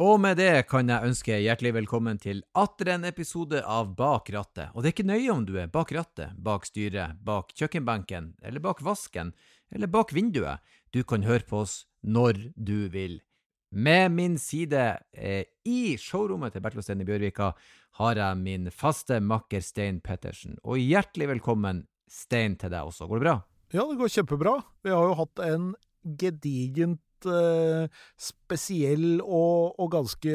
Og med det kan jeg ønske hjertelig velkommen til atter en episode av Bak rattet. Og det er ikke nøye om du er bak rattet, bak styret, bak kjøkkenbenken, eller bak vasken, eller bak vinduet. Du kan høre på oss når du vil. Med min side eh, i showrommet til Bertil i Bjørvika har jeg min faste makker Stein Pettersen. Og hjertelig velkommen, Stein, til deg også. Går det bra? Ja, det går kjempebra. Vi har jo hatt en gedigent spesiell og, og ganske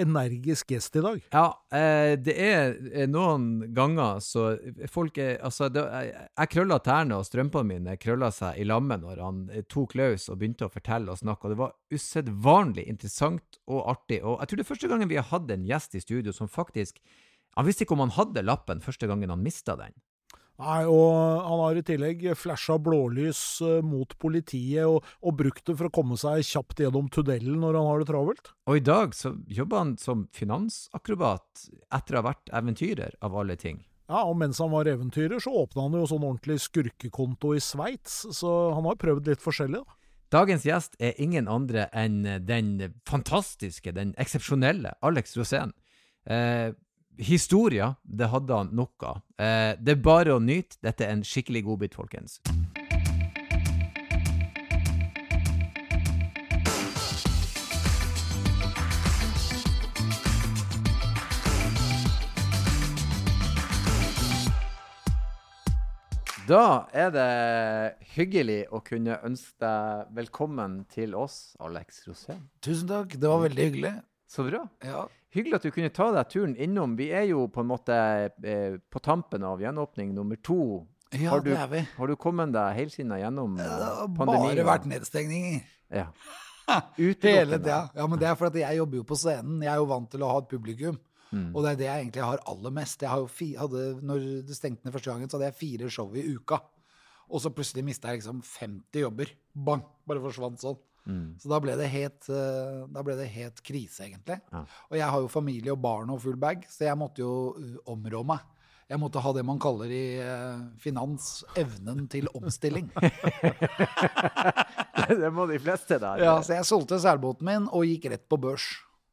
energisk gjest i dag. Ja, eh, det er eh, noen ganger så folk er Altså, det, jeg, krølla tærne, og strømpene mine krølla seg i lammet når han eh, tok løs og begynte å fortelle og snakke, og det var usedvanlig interessant og artig. Og jeg tror det er første gangen vi har hatt en gjest i studio som faktisk Han visste ikke om han hadde lappen første gangen han mista den. Nei, og han har i tillegg flasha blålys eh, mot politiet og, og brukt det for å komme seg kjapt gjennom tunnelen når han har det travelt. Og i dag så jobber han som finansakrobat etter å ha vært eventyrer, av alle ting. Ja, og mens han var eventyrer, så åpna han jo sånn ordentlig skurkekonto i Sveits, så han har prøvd litt forskjellig, da. Dagens gjest er ingen andre enn den fantastiske, den eksepsjonelle Alex Rosén. Eh, historia, det hadde han nok av. Eh, det er bare å nyte. Dette er en skikkelig godbit, folkens. Da er det hyggelig å kunne ønske deg velkommen til oss, Alex Rosén. Tusen takk, det var veldig hyggelig. Så bra. Ja. Hyggelig at du kunne ta deg turen innom. Vi er jo på en måte eh, på tampen av gjenåpning nummer to. Ja, har, du, det er vi. har du kommet deg helsinna gjennom eh, har pandemien? bare vært nedstengninger. Ja. Hele tida. Ja, men det er fordi jeg jobber jo på scenen. Jeg er jo vant til å ha et publikum. Mm. Og det er det jeg egentlig har aller mest. Jeg har jo fi, hadde, når det stengte ned første gangen, så hadde jeg fire show i uka. Og så plutselig mista jeg liksom 50 jobber. Bang! Bare forsvant sånn. Mm. Så da ble det helt, eh, da ble det helt krise, egentlig. Ja. Og jeg har jo familie og barn og full bag, så jeg måtte jo uh, områ meg. Jeg måtte ha det man kaller i eh, finans evnen til omstilling. det må de fleste der. Ja, så jeg solgte seilbåten min og gikk rett på børs.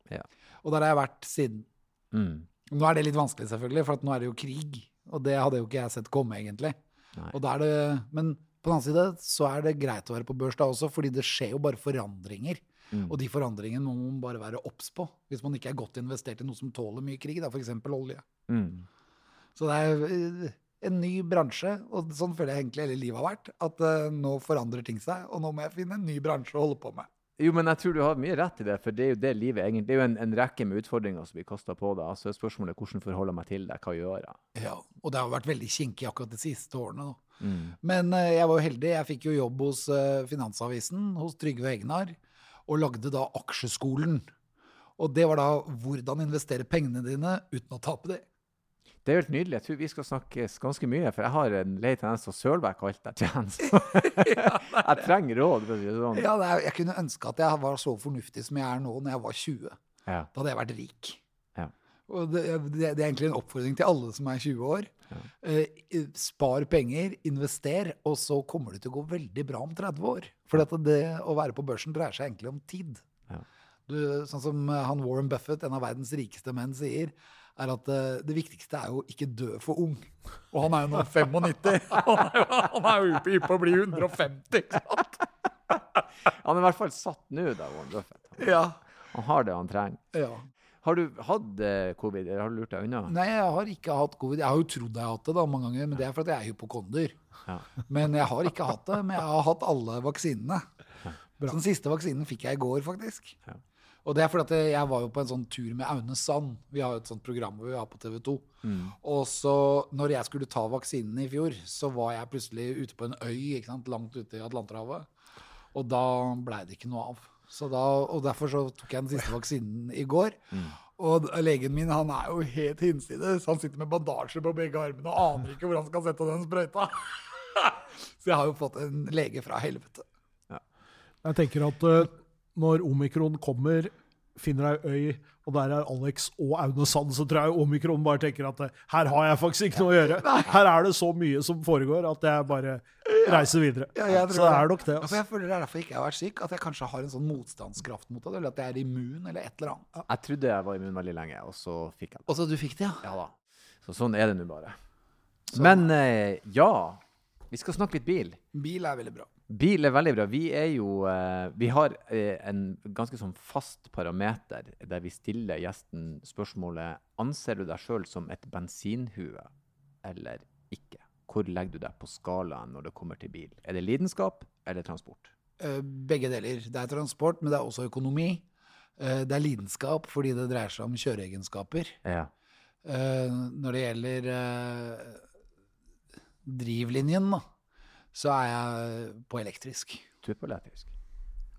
Ja. Og der har jeg vært siden. Mm. Nå er det litt vanskelig, selvfølgelig, for at nå er det jo krig. Og det hadde jo ikke jeg sett komme, egentlig. Og da er det, men på den annen side så er det greit å være på børs da også, fordi det skjer jo bare forandringer. Mm. Og de forandringene må man bare være obs på. Hvis man ikke er godt investert i noe som tåler mye krig, da, f.eks. olje. Mm. Så det er eh, en ny bransje, og sånn føler jeg egentlig hele livet har vært. At uh, nå forandrer ting seg, og nå må jeg finne en ny bransje å holde på med. Jo, men jeg tror du har mye rett i det, for det er jo det livet egentlig Det er jo en, en rekke med utfordringer som blir kasta på deg. Altså Spørsmålet er hvordan forholder jeg meg til det, hva gjør jeg? Ja, og det har vært veldig kinkig akkurat de siste årene. nå. Mm. Men eh, jeg var jo heldig. Jeg fikk jo jobb hos eh, Finansavisen, hos Trygve Egnar, og lagde da Aksjeskolen. Og det var da hvordan investere pengene dine uten å tape dem. Det er helt nydelig. Jeg tror vi skal snakkes ganske mye, for jeg har en lei tendens til å søle vekk alt jeg tjener. Jeg trenger råd. sånn. Ja, er, Jeg kunne ønske at jeg var så fornuftig som jeg er nå når jeg var 20. Ja. Da hadde jeg vært rik. Ja. Og det, det, det er egentlig en oppfordring til alle som er 20 år. Eh, spar penger, invester, og så kommer det til å gå veldig bra om 30 år. For dette, det å være på børsen dreier seg egentlig om tid. Ja. Du, sånn som eh, han Warren Buffett, en av verdens rikeste menn, sier, er at eh, det viktigste er jo ikke dø for ung. Og han er jo nå 95. Han er jo, han er jo hypp på å bli 150. ikke sant? Han er i hvert fall satt nå, da, Warren Buffett. Ja. Han har det han trenger. ja. Har du hatt eh, covid, eller har du lurt deg unna? Nei, jeg har ikke hatt covid. Jeg har jo trodd jeg har hatt det da, mange ganger, men det er fordi jeg er hypokonder. Ja. Men jeg har ikke hatt det. Men jeg har hatt alle vaksinene. Så den siste vaksinen fikk jeg i går, faktisk. Ja. Og det er fordi jeg var jo på en sånn tur med Aune Sand. Vi har jo et sånt program hvor vi har på TV 2. Mm. Og så, når jeg skulle ta vaksinen i fjor, så var jeg plutselig ute på en øy ikke sant, langt ute i Atlanterhavet. Og da blei det ikke noe av. Så da, og derfor så tok jeg den siste vaksinen i går. Og legen min han er jo helt hinsides. Han sitter med bandasje på begge armene og aner ikke hvor han skal sette den sprøyta. Så jeg har jo fått en lege fra helvete. Jeg tenker at uh, når omikron kommer finner ei øy, og der er Alex og Aune Sand, så tror jeg omikron bare tenker at eh, her har jeg faktisk ikke noe å gjøre. Her er det så mye som foregår at jeg bare reiser videre. Ja, ja, så det er nok det. Ja, Altså. jeg føler det er derfor jeg ikke har vært syk. At jeg kanskje har en sånn motstandskraft mot det, eller at jeg er immun, eller et eller annet. Jeg trodde jeg var immun veldig lenge, og så fikk jeg det. Og så du fikk det, ja? Ja da. Så sånn er det nå bare. Men eh, ja, vi skal snakke litt bil. Bil er veldig bra. Bil er veldig bra. Vi er jo eh, Vi har eh, en ganske sånn fast parameter der vi stiller gjesten spørsmålet Anser du deg sjøl som et bensinhue eller ikke? Hvor legger du deg på skalaen når det kommer til bil? Er det lidenskap eller transport? Eh, Begge deler. Det er transport, men det er også økonomi. Det er lidenskap fordi det dreier seg om kjøreegenskaper. Ja. Når det gjelder drivlinjen, da, så er jeg på elektrisk. Du er på elektrisk.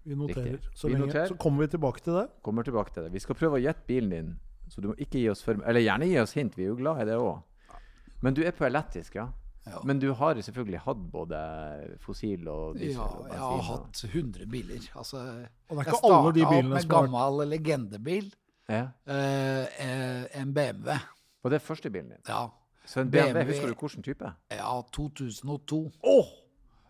Vi noterer. Så, Vi lenge, noterer. så kommer vi tilbake til det. Kommer tilbake til det. Vi skal prøve å gjette bilen din, så du må ikke gi oss for Eller gjerne gi oss hint, vi er jo glad i det òg. Men du er på elektrisk, ja? Ja. Men du har selvfølgelig hatt både fossil og diesel Ja, og jeg har hatt 100 biler. Altså, Og det er ikke alle de bilene som har med gammel legendebil. Ja. eh, eh, en BMW. Og det er første bilen din? Ja. Så en BMW, BMW husker du hvilken type? ja, 2002. Åh!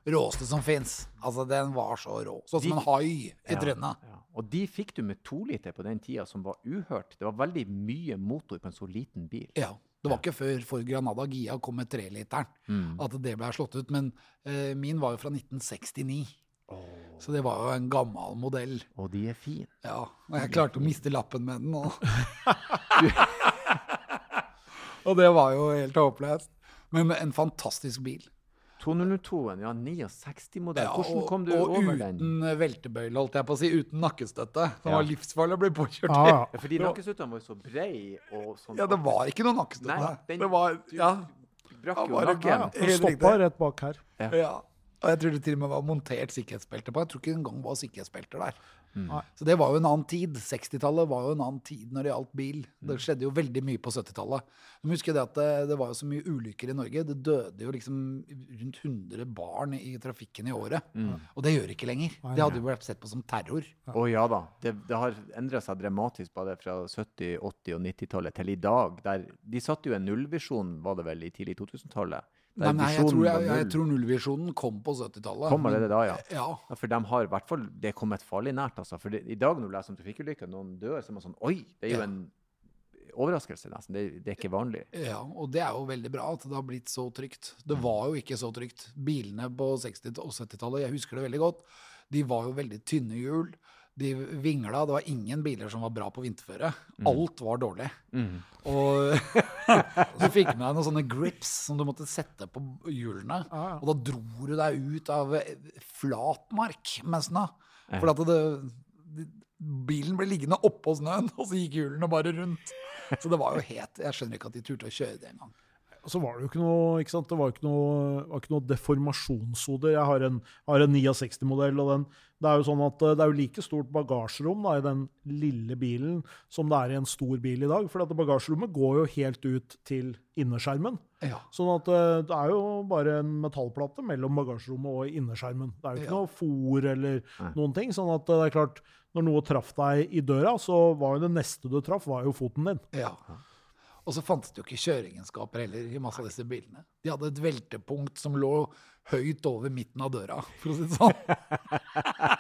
Råeste som fins. Altså, den var så rå. Sånn som en hai i Ja, trynet. ja. Og de fikk du med to liter på den tida, som var uhørt. Det var veldig mye motor på en så liten bil. Ja. Det var ikke før for Granada Gia kom med treliteren Mm. at det ble slått ut. Men eh, min var jo fra 1969. Så det var jo en gammel modell. Og de er fine. Ja, og jeg klarte å miste lappen med den. Og, og det var jo helt håpløst. Men en fantastisk bil. 202-en, ja, 69-modell. Hvordan og, kom du og over uten den? veltebøyle, holdt jeg på å si. Uten nakkestøtte. Det Ja. var livsfarlig å bli påkjørt i. ja. Ja, fordi nakkestøttene var jo så brei og sånn. Ja, det var ikke noe nakkestøtte. Nei, den- det var, du- ja, Brakk Ja, jo nakken. ja. Den Helt stoppa rett bak her. ja. Og jeg tror det til og med var montert sikkerhetsbelte på. Jeg tror ikke engang det var sikkerhetsbelter der. Mm. Så det var jo en annen tid. 60-tallet var jo en annen tid når det gjaldt bil. Mm. Det skjedde jo veldig mye på 70-tallet. Du må huske det at det, det var jo så mye ulykker i Norge. Det døde jo liksom rundt 100 barn i trafikken i året. Mm. Og det gjør det ikke lenger. Det hadde jo vært sett på som terror. Å ja da. Det, det har endra seg dramatisk bare fra 70-, 80- og 90-tallet til i dag. Der, de satte jo en nullvisjon, var det vel, i tidlig 2000-tallet. Nei, nei, jeg tror, jeg, jeg tror nullvisjonen kom på 70-tallet. Kommer det da, ja. Ja. Ja, for de har i hvert fall Det er kommet farlig nært, altså. For det, i dag når du leser om trafikkulykker, noen dør, så er man sånn Oi! Det er jo Ja. en overraskelse, nesten. Det, det er ikke vanlig. Ja, og det er jo veldig bra at det har blitt så trygt. Det var jo ikke så trygt. Bilene på 60- og 70-tallet, jeg husker det veldig godt, de var jo veldig tynne hjul. De vingla. Det var ingen biler som var bra på vinterføre. Alt var dårlig. Mm. Og du fikk med deg noen sånne grips som du måtte sette på hjulene. Ah, ja. Og da dro du deg ut av flatmark med snø. For at det, det, bilen ble liggende oppå snøen, og så gikk hjulene bare rundt. Så det var jo helt Jeg skjønner ikke at de turte å kjøre det engang. Så var det jo ikke noe ikke sant? Det var ikke noe, var ikke noe deformasjonshode. Jeg har en, har en 69-modell, og den, det er jo sånn at eh, det er jo like stort bagasjerom da, i den lille bilen som det er i en stor bil i dag. For at bagasjerommet går jo helt ut til innerskjermen. Ja. Sånn at eh, det er jo bare en metallplate mellom bagasjerommet og innerskjermen. Det er jo ikke Ja. noe fòr eller Nei. noen ting. Sånn at eh, det er klart, når noe traff deg i døra, så var jo det neste du traff, var jo foten din. Ja. Og så fantes det jo ikke kjøreegenskaper heller i masse av disse bilene. De hadde et veltepunkt som lå høyt over midten av døra, for å si det sånn.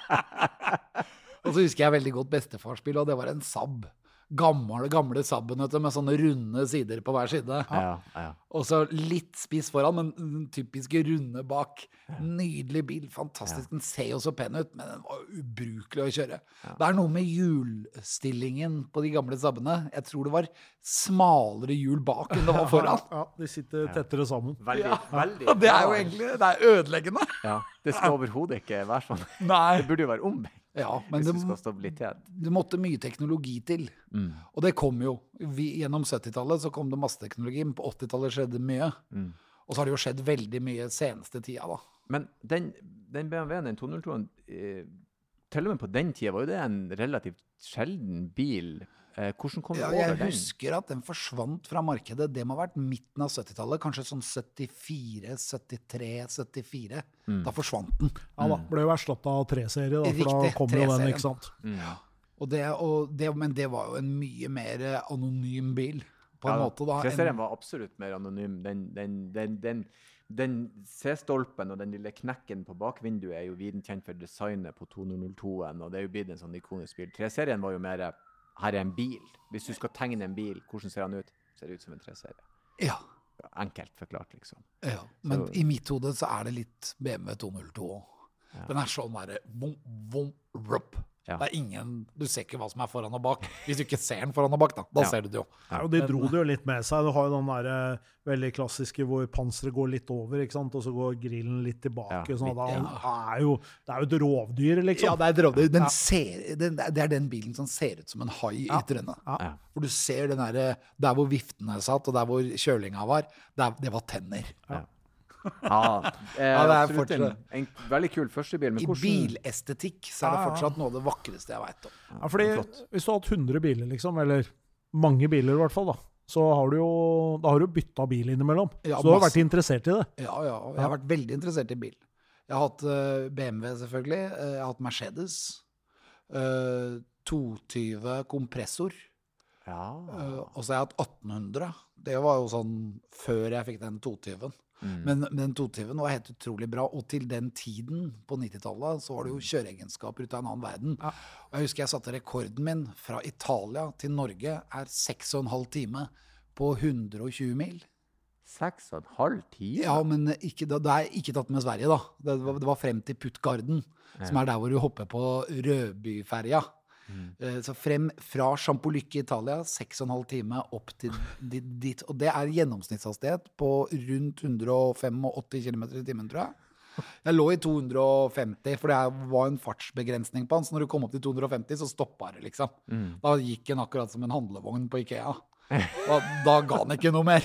og så husker jeg veldig godt bestefarsbil, og det var en Saab. Gamle, gamle Saaben med sånne runde sider på hver side. Ja, ja. Og så litt spiss foran, men den typiske runde bak. Nydelig bil. Fantastisk. Den ser jo så pen ut, men den var ubrukelig å kjøre. Det er noe med hjulstillingen på de gamle Saabene. Jeg tror det var smalere hjul bak enn det var foran. Ja, de sitter tettere sammen. Veldig, veldig det er jo egentlig det er ødeleggende. ja, Det skal overhodet ikke være sånn. Nei. Det burde jo være omvendt Ja, men hvis det, skal stabilitet. det måtte mye teknologi til. Mm. Og det kom jo. Vi, gjennom 70-tallet så kom det masse teknologi, men på 80-tallet skjedde mye. Mm. Og så har det jo skjedd veldig mye seneste tida, da. Men den, den BMW-en, den 202-en, eh, til og med på den tida var jo det en relativt sjelden bil. Eh, hvordan kom du Ja, over jeg den? husker at den forsvant fra markedet. Det må ha vært midten av 70-tallet, kanskje sånn 74, 73, 74. Mm. Da forsvant den. Ja da, ble jo erstatta av 3-serie, da, for da Riktig, jo den, 3-serien. ikke sant. Mm. Og det, og det, men det var jo en mye mer anonym bil, på en Ja, måte. da. 3-serien var absolutt mer anonym. Den, den, den, den, den C-stolpen og den lille knekken på bakvinduet er jo viden kjent for designet på 202-en, og det er jo blitt en sånn ikonisk bil. 3-serien var jo mer her er en bil. Hvis du skal tegne en bil, hvordan ser den ut? Ser ut som en 3-serie. Ja, Enkelt forklart, liksom. ja. Men Så- i mitt hode så er det litt BMW 202 òg. Den er sånn derre vom, vom, rup. Ja. Det er ingen Du ser ikke hva som er foran og bak. Hvis du ikke ser den foran og bak, da. Da Ja. ser du det jo. Ja, og De dro det jo litt med seg. Du har jo den der eh, veldig klassiske hvor panseret går litt over, ikke sant? og så går grillen litt tilbake. Ja, sånn, da, er jo, det er jo et rovdyr, liksom. Ja, det er et rovdyr. Den ser, den, det er den bilen som ser ut som en hai Ja. i trynet. For du ser den der, Der hvor viftene satt, og der hvor kjølinga var, der, det var tenner. Ja, eh, Ja, det er absolutt en, fortsatt- en veldig kul førstebil. Men I hvordan bilestetikk så er det Ja, ja. fortsatt noe av det vakreste jeg veit om. Ja, fordi. Hvis du har hatt 100 biler, liksom, eller mange biler i hvert fall, da, så har du jo da har du bytta bil innimellom. Ja, så du har masse. vært interessert i det. Ja, ja. Jeg har vært veldig interessert i bil. Jeg har hatt eh, BMW, selvfølgelig. eh, jeg har hatt Mercedes. Uh, 220 kompressor. Ja. Uh, og så har jeg hatt 1800. Det var jo sånn før jeg fikk den 220-en. Mm. Men, men den 220-en var helt utrolig bra. Og til den tiden, på 90-tallet, så var det jo kjøreegenskaper ut av en annen verden. Ja. Og jeg husker jeg satte rekorden min fra Italia til Norge er 6,5 time på 120 mil. Seks og en halv time? Ja, men ikke, det er ikke tatt med Sverige, da. Det var, det var frem til Puttgarden, som er der hvor du hopper på Rødbyferja. Eh, Så frem fra Champolycke i Italia, 6,5 time opp til di- dit. Og det er gjennomsnittshastighet på rundt 185 km i timen, tror jeg. Jeg lå i 250, for det var en fartsbegrensning på han. Så når du kom opp til 250, så stoppa det, liksom. Da gikk den akkurat som en handlevogn på Ikea. Da, da ga den ikke noe mer.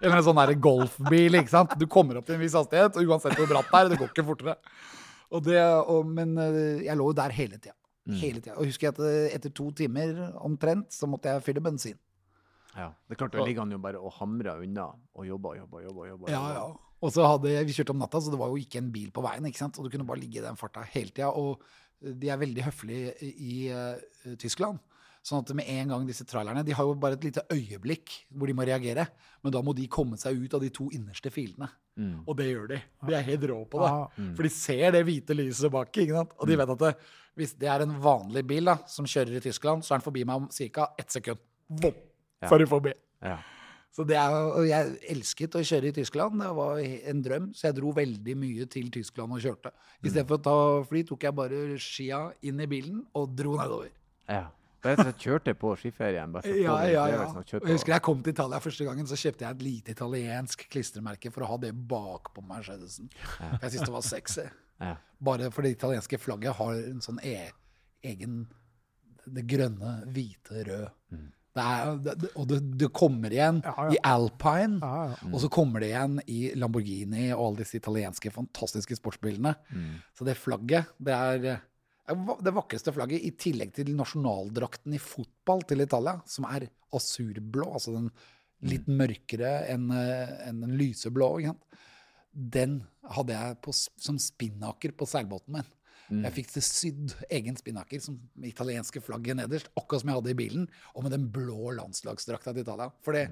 Eller en sånn der golfbil, ikke sant. Du kommer opp til en viss hastighet, og uansett hvor bratt det er, det går ikke fortere. Og det, og, men eh, jeg lå jo der hele tida. Hele tida. Og husker jeg at eh, etter to timer omtrent, så måtte jeg fylle bensin. Ja. Det er klart, da ligger han jo bare og hamrer unna og jobber og jobber. jobber, jobber, Ja, ja. Og så hadde vi kjørt om natta, så det var jo ikke en bil på veien. ikke sant? Og du kunne bare ligge i den farta hele tida. Og de er veldig høflige i, uh, Tyskland. Sånn at med en gang disse trailerne De har jo bare et lite øyeblikk hvor de må reagere. Men da må de komme seg ut av de to innerste filene. Mm. Og det gjør de. De er helt rå på det. Ja. For de ser det hvite lyset bak. ikke sant? Og de vet at det, hvis det er en vanlig bil da, som kjører i Tyskland, så er den forbi meg om ca. ett sekund. Vom, så er de forbi. Ja. Så det er, og jeg elsket å kjøre i Tyskland. Det var en drøm. Så jeg dro veldig mye til Tyskland og kjørte. I stedet for å ta fly, tok jeg bare skia inn i bilen og dro nedover. ja. Og kjørte på skiferien. Bare for Ja, ja, ja. Jeg husker jeg kom til Italia første gangen, så kjøpte jeg et lite italiensk klistremerke for å ha det bak på Mercedesen. Ja. jeg syntes det var sexy. Ja. Bare for det italienske flagget har en sånn e egen Det grønne, hvite, rød. Det er, det, det- og det, det kommer igjen Ja, ja. i Alpine. Ja, ja. Og så kommer det igjen i Lamborghini og alle disse italienske fantastiske sportsbilene. Så det flagget, det er det vakreste flagget, i tillegg til nasjonaldrakten i fotball til Italia, som er asurblå, altså den litt mørkere enn en den lyseblå. Den hadde jeg på, som spinnaker på seilbåten min. Jeg fikk det sydd egen spinnaker som italienske flagget nederst, akkurat som jeg hadde i bilen, og med den blå landslagsdrakta til Italia. For det,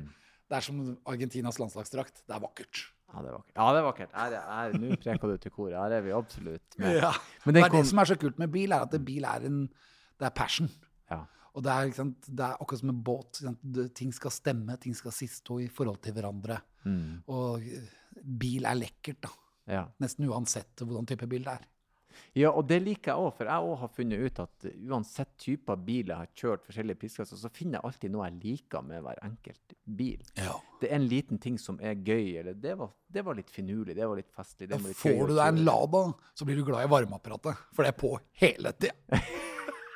det er som Argentinas landslagsdrakt. Det er vakkert. Ja, det er vakkert. Ja, det er vakkert. Er- Nå preker du til koret. Her er vi absolutt med. Ja. Men det kom det som er så kult med bil, er at bil er en Det er passion. ja. Og det er, det er akkurat som en båt. Ting skal stemme, ting skal stå i forhold til hverandre. Mm. Og eh, bil er lekkert, da. ja. Nesten uansett hvordan type bil det er. Ja, og det liker jeg òg, for jeg òg har funnet ut at uansett typer bil jeg har kjørt, forskjellige prisklasser, så finner jeg alltid noe jeg liker med hver enkelt bil. Det er en liten ting som er gøy, eller det var, det var litt finurlig, det var litt festlig. Det var litt får gøy, du deg en. Lada, så blir du glad i varmeapparatet. For det er på hele tida.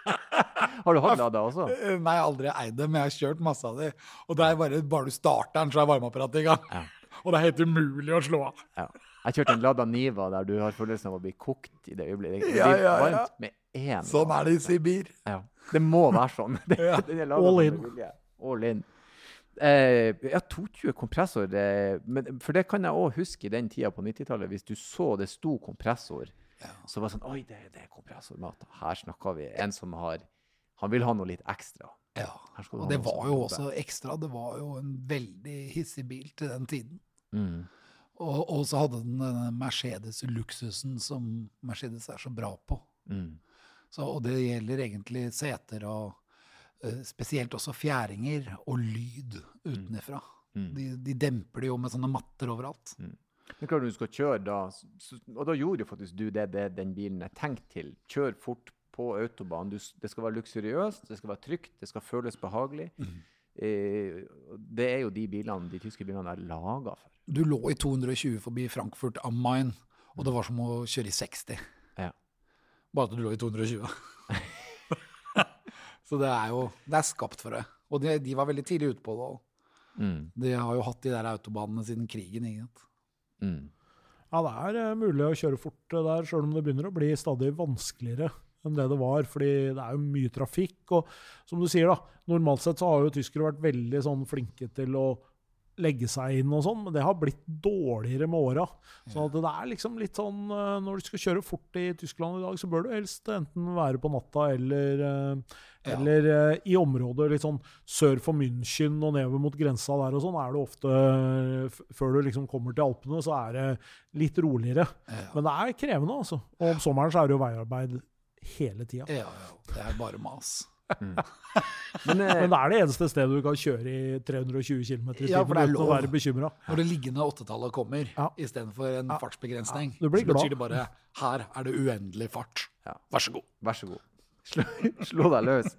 Har du hatt Lada også? Nei, jeg har aldri eid det, men jeg har kjørt masse av det. Og det er bare, bare du starter den, så er varmeapparatet i gang. Ja. Og det er helt umulig å slå av. Ja. Jeg kjørte en Lada Niva der du har følelsen av å bli kokt i det øyeblikket. Det blir ja, ja. varmt med én. Sånn er det i Sibir. Ja. Det må være sånn. Det, Ja. den er laget All in. All in. Eh, ja, 220 kompressor, det, men, for det kan jeg òg huske i den tida på 90-tallet, hvis du så det sto kompressor Så var det sånn Oi, det, det er kompressormat. Her snakker vi en som har Han vil ha noe litt ekstra. Ja. Og det var jo også ekstra. Det var jo en veldig hissig bil til den tiden. mm. Og, og så hadde den denne Mercedes-luksusen som Mercedes er så bra på. Mm. Så, og det gjelder egentlig seter og eh, spesielt også fjæringer og lyd utenfra. Mm. De, de demper det jo med sånne matter overalt. Men klart når du skal kjøre da, så, og da gjorde jo faktisk du det, det den bilen er tenkt til. Kjør fort på autobahn. Du, det skal være luksuriøst, det skal være trygt, det skal føles behagelig. Eh, og det er jo de bilene, de tyske bilene er laga for. Du lå i 220 forbi Frankfurt am Main, og det var som å kjøre i 60. Ja. Bare at du lå i 220. Så det er jo Det er skapt for det. Og de, de var veldig tidlig ute på det. Mm. De har jo hatt de der autobanene siden krigen. Ikke sant? Mm. Ja, det er eh, mulig å kjøre fort eh, der, sjøl om det begynner å bli stadig vanskeligere enn det det var. fordi det er jo mye trafikk. Og som du sier, da, normalt sett så har jo tyskere vært veldig sånn flinke til å legge seg inn og sånn, men det har blitt dårligere med åra. Så det er liksom litt sånn eh, Når du skal kjøre fort i Tyskland i dag, så bør du helst enten være på natta eller eller Ja. eh, i områder litt sånn sør for München og nedover mot grensa der og sånn, er det ofte eh, Før du liksom kommer til Alpene, så er det litt roligere. Ja. Men det er krevende, altså. Og om sommeren så er det jo veiarbeid hele tida. Ja, ja. Det er bare mas. Men, eh, Men det er det eneste stedet du kan kjøre i 320 km i tiden Ja, for det er uten å være bekymra. Når det liggende åttetallet kommer Ja. istedenfor en fartsbegrensning, Ja, du blir så betyr det bare her er det uendelig fart. Ja. Vær så god. vær så god. Slå, slå deg løs.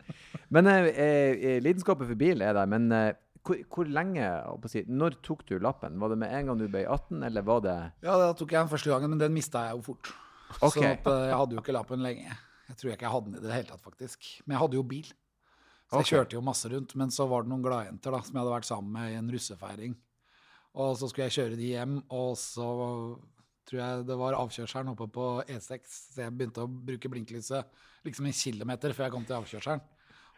Men eh, eh, lidenskapet for bil er der. Men eh, hvor, hvor lenge si, Når tok du lappen? Var det med en gang du ble 18, eller var det Ja, da tok jeg den første gangen, men den mista jeg jo fort. Okay. Så at, eh, jeg hadde jo ikke lappen lenge. Jeg tror ikke jeg hadde den i det hele tatt, faktisk. Men jeg hadde jo bil. Så jeg kjørte jo masse rundt. Men så var det noen gladjenter som jeg hadde vært sammen med i en russefeiring. Og så skulle jeg kjøre de hjem, og så tror jeg det var avkjørselen oppe på E6. Så jeg begynte å bruke blinklyset liksom en kilometer før jeg kom til avkjørselen.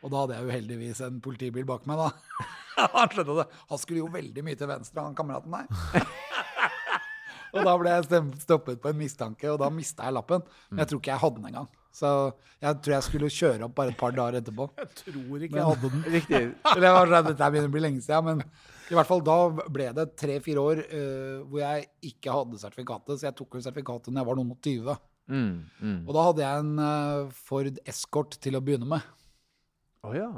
Og da hadde jeg jo heldigvis en politibil bak meg, da. Han skjønte det. Han skulle jo veldig mye til venstre, han kameraten der. Og da ble jeg stoppet på en mistanke, og da mista jeg lappen. Men jeg tror ikke jeg hadde den engang. Så jeg tror jeg skulle kjøre opp bare et par dager etterpå. Jeg tror ikke jeg hadde den. Riktig. Eller jeg var sånn, Dette begynner å bli lenge siden, men i hvert fall da ble det tre-fire år uh, hvor jeg ikke hadde sertifikatet. Så jeg tok jo sertifikatet når jeg var noen og tyve. Mm, mm. Og da hadde jeg en uh, Ford Escort til å begynne med. Oh, ja.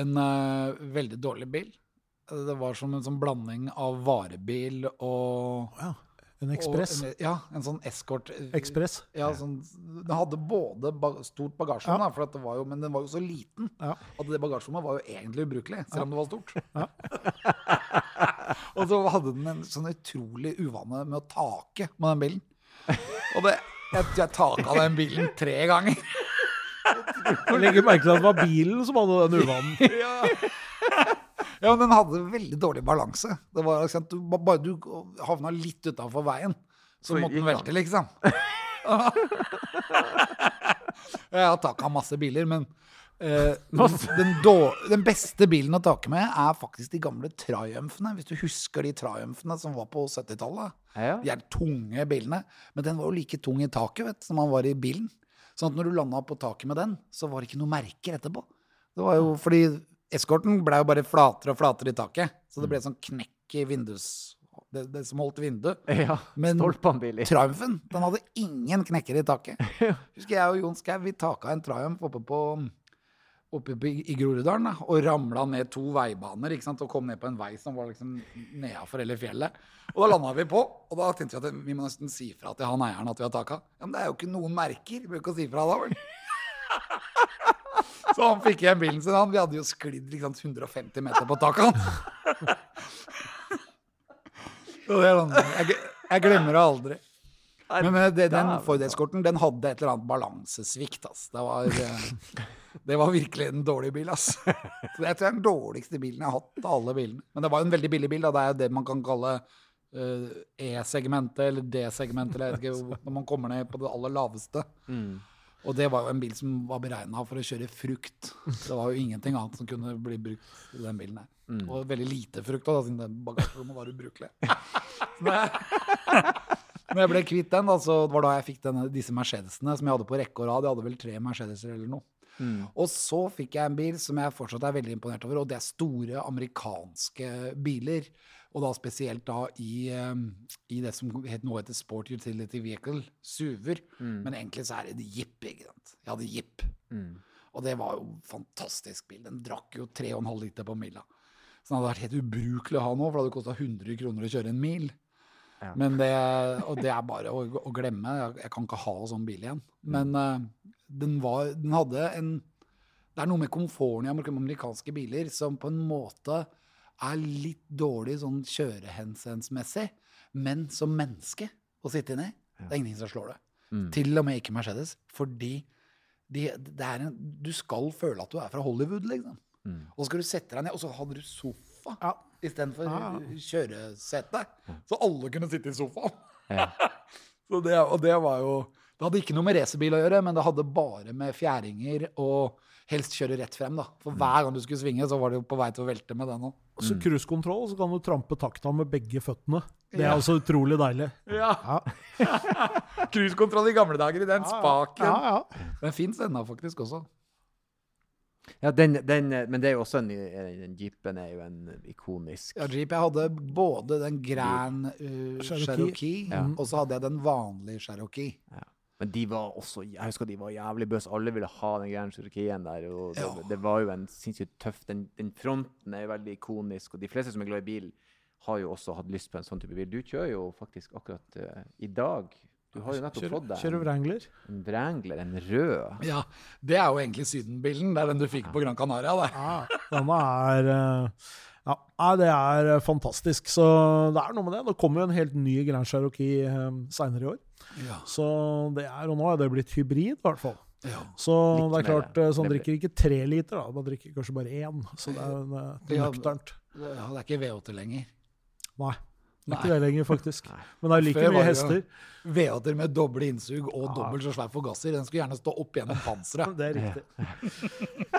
En uh, veldig dårlig bil. Det var som en sånn blanding av varebil og Ja, en Ekspress. ja, en sånn Escort. Ekspress. Ja, sånn, den hadde både ba stort bagasjerom, ja. for at det var jo, men den var jo så liten Ja. at det bagasjerommet var jo egentlig ubrukelig, selv om det var stort. og så hadde den en sånn utrolig uvane med å take med den bilen. Og det, jeg, jeg taka den bilen tre ganger. Legger merke til at det var bilen som hadde den uvanen. Ja, men den hadde veldig dårlig balanse. Det var sant, du, Bare du havna litt utafor veien, så, Så måtte den velte, liksom. jeg har taka masse biler, men eh, den, då- den beste bilen å take med er faktisk de gamle Triumphene. Hvis du husker de Triumphene som var på 70-tallet. Ja. De er tunge bilene. Men den var jo like tung i taket vet, som han var i bilen. Sånn at når du landa på taket med den, så var det ikke noe merker etterpå. Det var jo fordi eskorten ble jo bare flatere og flatere i taket. Så det ble sånn knekk i vindus... Det, det som holdt vinduet. ja. Men. Triumphen, den hadde ingen knekker i taket. Husker jeg og Jon Skau, vi taka en Triumph oppe på oppe på, i Groruddalen og ramla ned to veibaner ikke sant, og kom ned på en vei som var liksom nedafor hele fjellet. Og da landa vi på, og da tenkte vi at vi må nesten si fra til han eieren at vi har taka. Ja, men det er jo ikke noen merker, vi bør ikke si fra da, vel. Så han fikk igjen bilen sin. Han, vi hadde jo sklidd liksom 150 meter på taket er sånn, jeg, jeg glemmer det aldri. Men det, den Ford Escorten den hadde et eller annet balansesvikt. Ass. Det, var, eh, det var virkelig en dårlig bil. Ass. Så det er den dårligste bilen jeg har hatt av alle bilene. Men det var jo en veldig billig bil. Da. Det er det man kan kalle eh, E-segmentet eller D-segmentet. eller jeg vet ikke, Når man kommer ned på det aller laveste. Mm. Og det var jo en bil som var beregna for å kjøre frukt. Det var jo ingenting annet som kunne bli brukt i den bilen her. Og veldig lite frukt, da, siden den bagasjerommet var ubrukelig. Men- Når jeg ble kvitt den, da, så var da jeg fikk denne, disse Mercedesene som jeg hadde på rekke og rad. Jeg hadde vel tre Mercedeser eller noe. Og så fikk jeg en bil som jeg fortsatt er veldig imponert over, og det er store amerikanske biler. Og da spesielt da i, eh, i det som het, nå heter Sport Utility Vehicle, SUV-er. Men egentlig så er det Jeep, ikke sant. Jeg hadde Jeep. Og det var jo fantastisk bil. Den drakk jo 3,5 liter på mila. Så den hadde vært helt ubrukelig å ha nå, for det hadde kosta 100 kroner å kjøre en mil. Men det, og det er bare å, å glemme. Jeg, jeg kan ikke ha sånn bil igjen. Men eh, den, var, den hadde en Det er noe med komforten i amerikanske biler som på en måte er litt dårlig sånn kjørehenseensmessig, men som menneske å sitte inni, det er ingenting som slår det. Til og med ikke Mercedes. Fordi de, det er en, du skal føle at du er fra Hollywood, liksom. Og så skal du sette deg ned, og så hadde du sofa Ja. istedenfor kjøresete. Så alle kunne sitte i sofaen. Ja. Så det, og det var jo Det hadde ikke noe med racerbil å gjøre, men det hadde bare med fjæringer og helst kjøre rett frem. da. For hver gang du skulle svinge, så var du på vei til å velte med den òg. Så cruisekontroll, så kan du trampe takta med begge føttene. Det er Ja. altså utrolig deilig. Ja. Ja, Cruisekontroll i gamle dager, i den spaken. ja, ja. Den fins ennå faktisk også. Ja, den, den, men det er jo også en, den jeepen er jo en ikonisk Ja, Jeep. Jeg hadde både den Grand uh, Cherokee. Cherokee, Ja. og så hadde jeg den vanlige Cherokee. Men de var også Jeg husker de var jævlig bøs. Alle ville ha den Grand Cherokeen der. Og det, Ja. det var jo en sinnssykt tøff den, den fronten er jo veldig ikonisk, og de fleste som er glad i bil, har jo også hatt lyst på en sånn type bil. Du kjører jo faktisk akkurat uh, i dag Du har jo nettopp Kjører, fått deg kjører en, Wrangler. en Wrangler, en rød. Ja, Det er jo egentlig Sydenbilen. Det er den du fikk på Gran Canaria. Det. Ja, denne er Uh ja, det er eh, fantastisk. Så det er noe med det. Det kommer jo en helt ny Grand Cherokee seinere i år. Ja. Så det er, og nå er det blitt hybrid, i hvert fall. Ja. Så det er klart, eh, så han drikker ikke tre liter, da. Man drikker kanskje bare én. Så det er Ja, nøkternt. Ja, det er ikke V8 lenger. Nei. Nei. ikke det lenger, faktisk. Nei. Men det er like mye hester. V8-er med doble innsug og dobbelt så svær forgasser. Den skulle gjerne stå opp gjennom panseret. Det er riktig.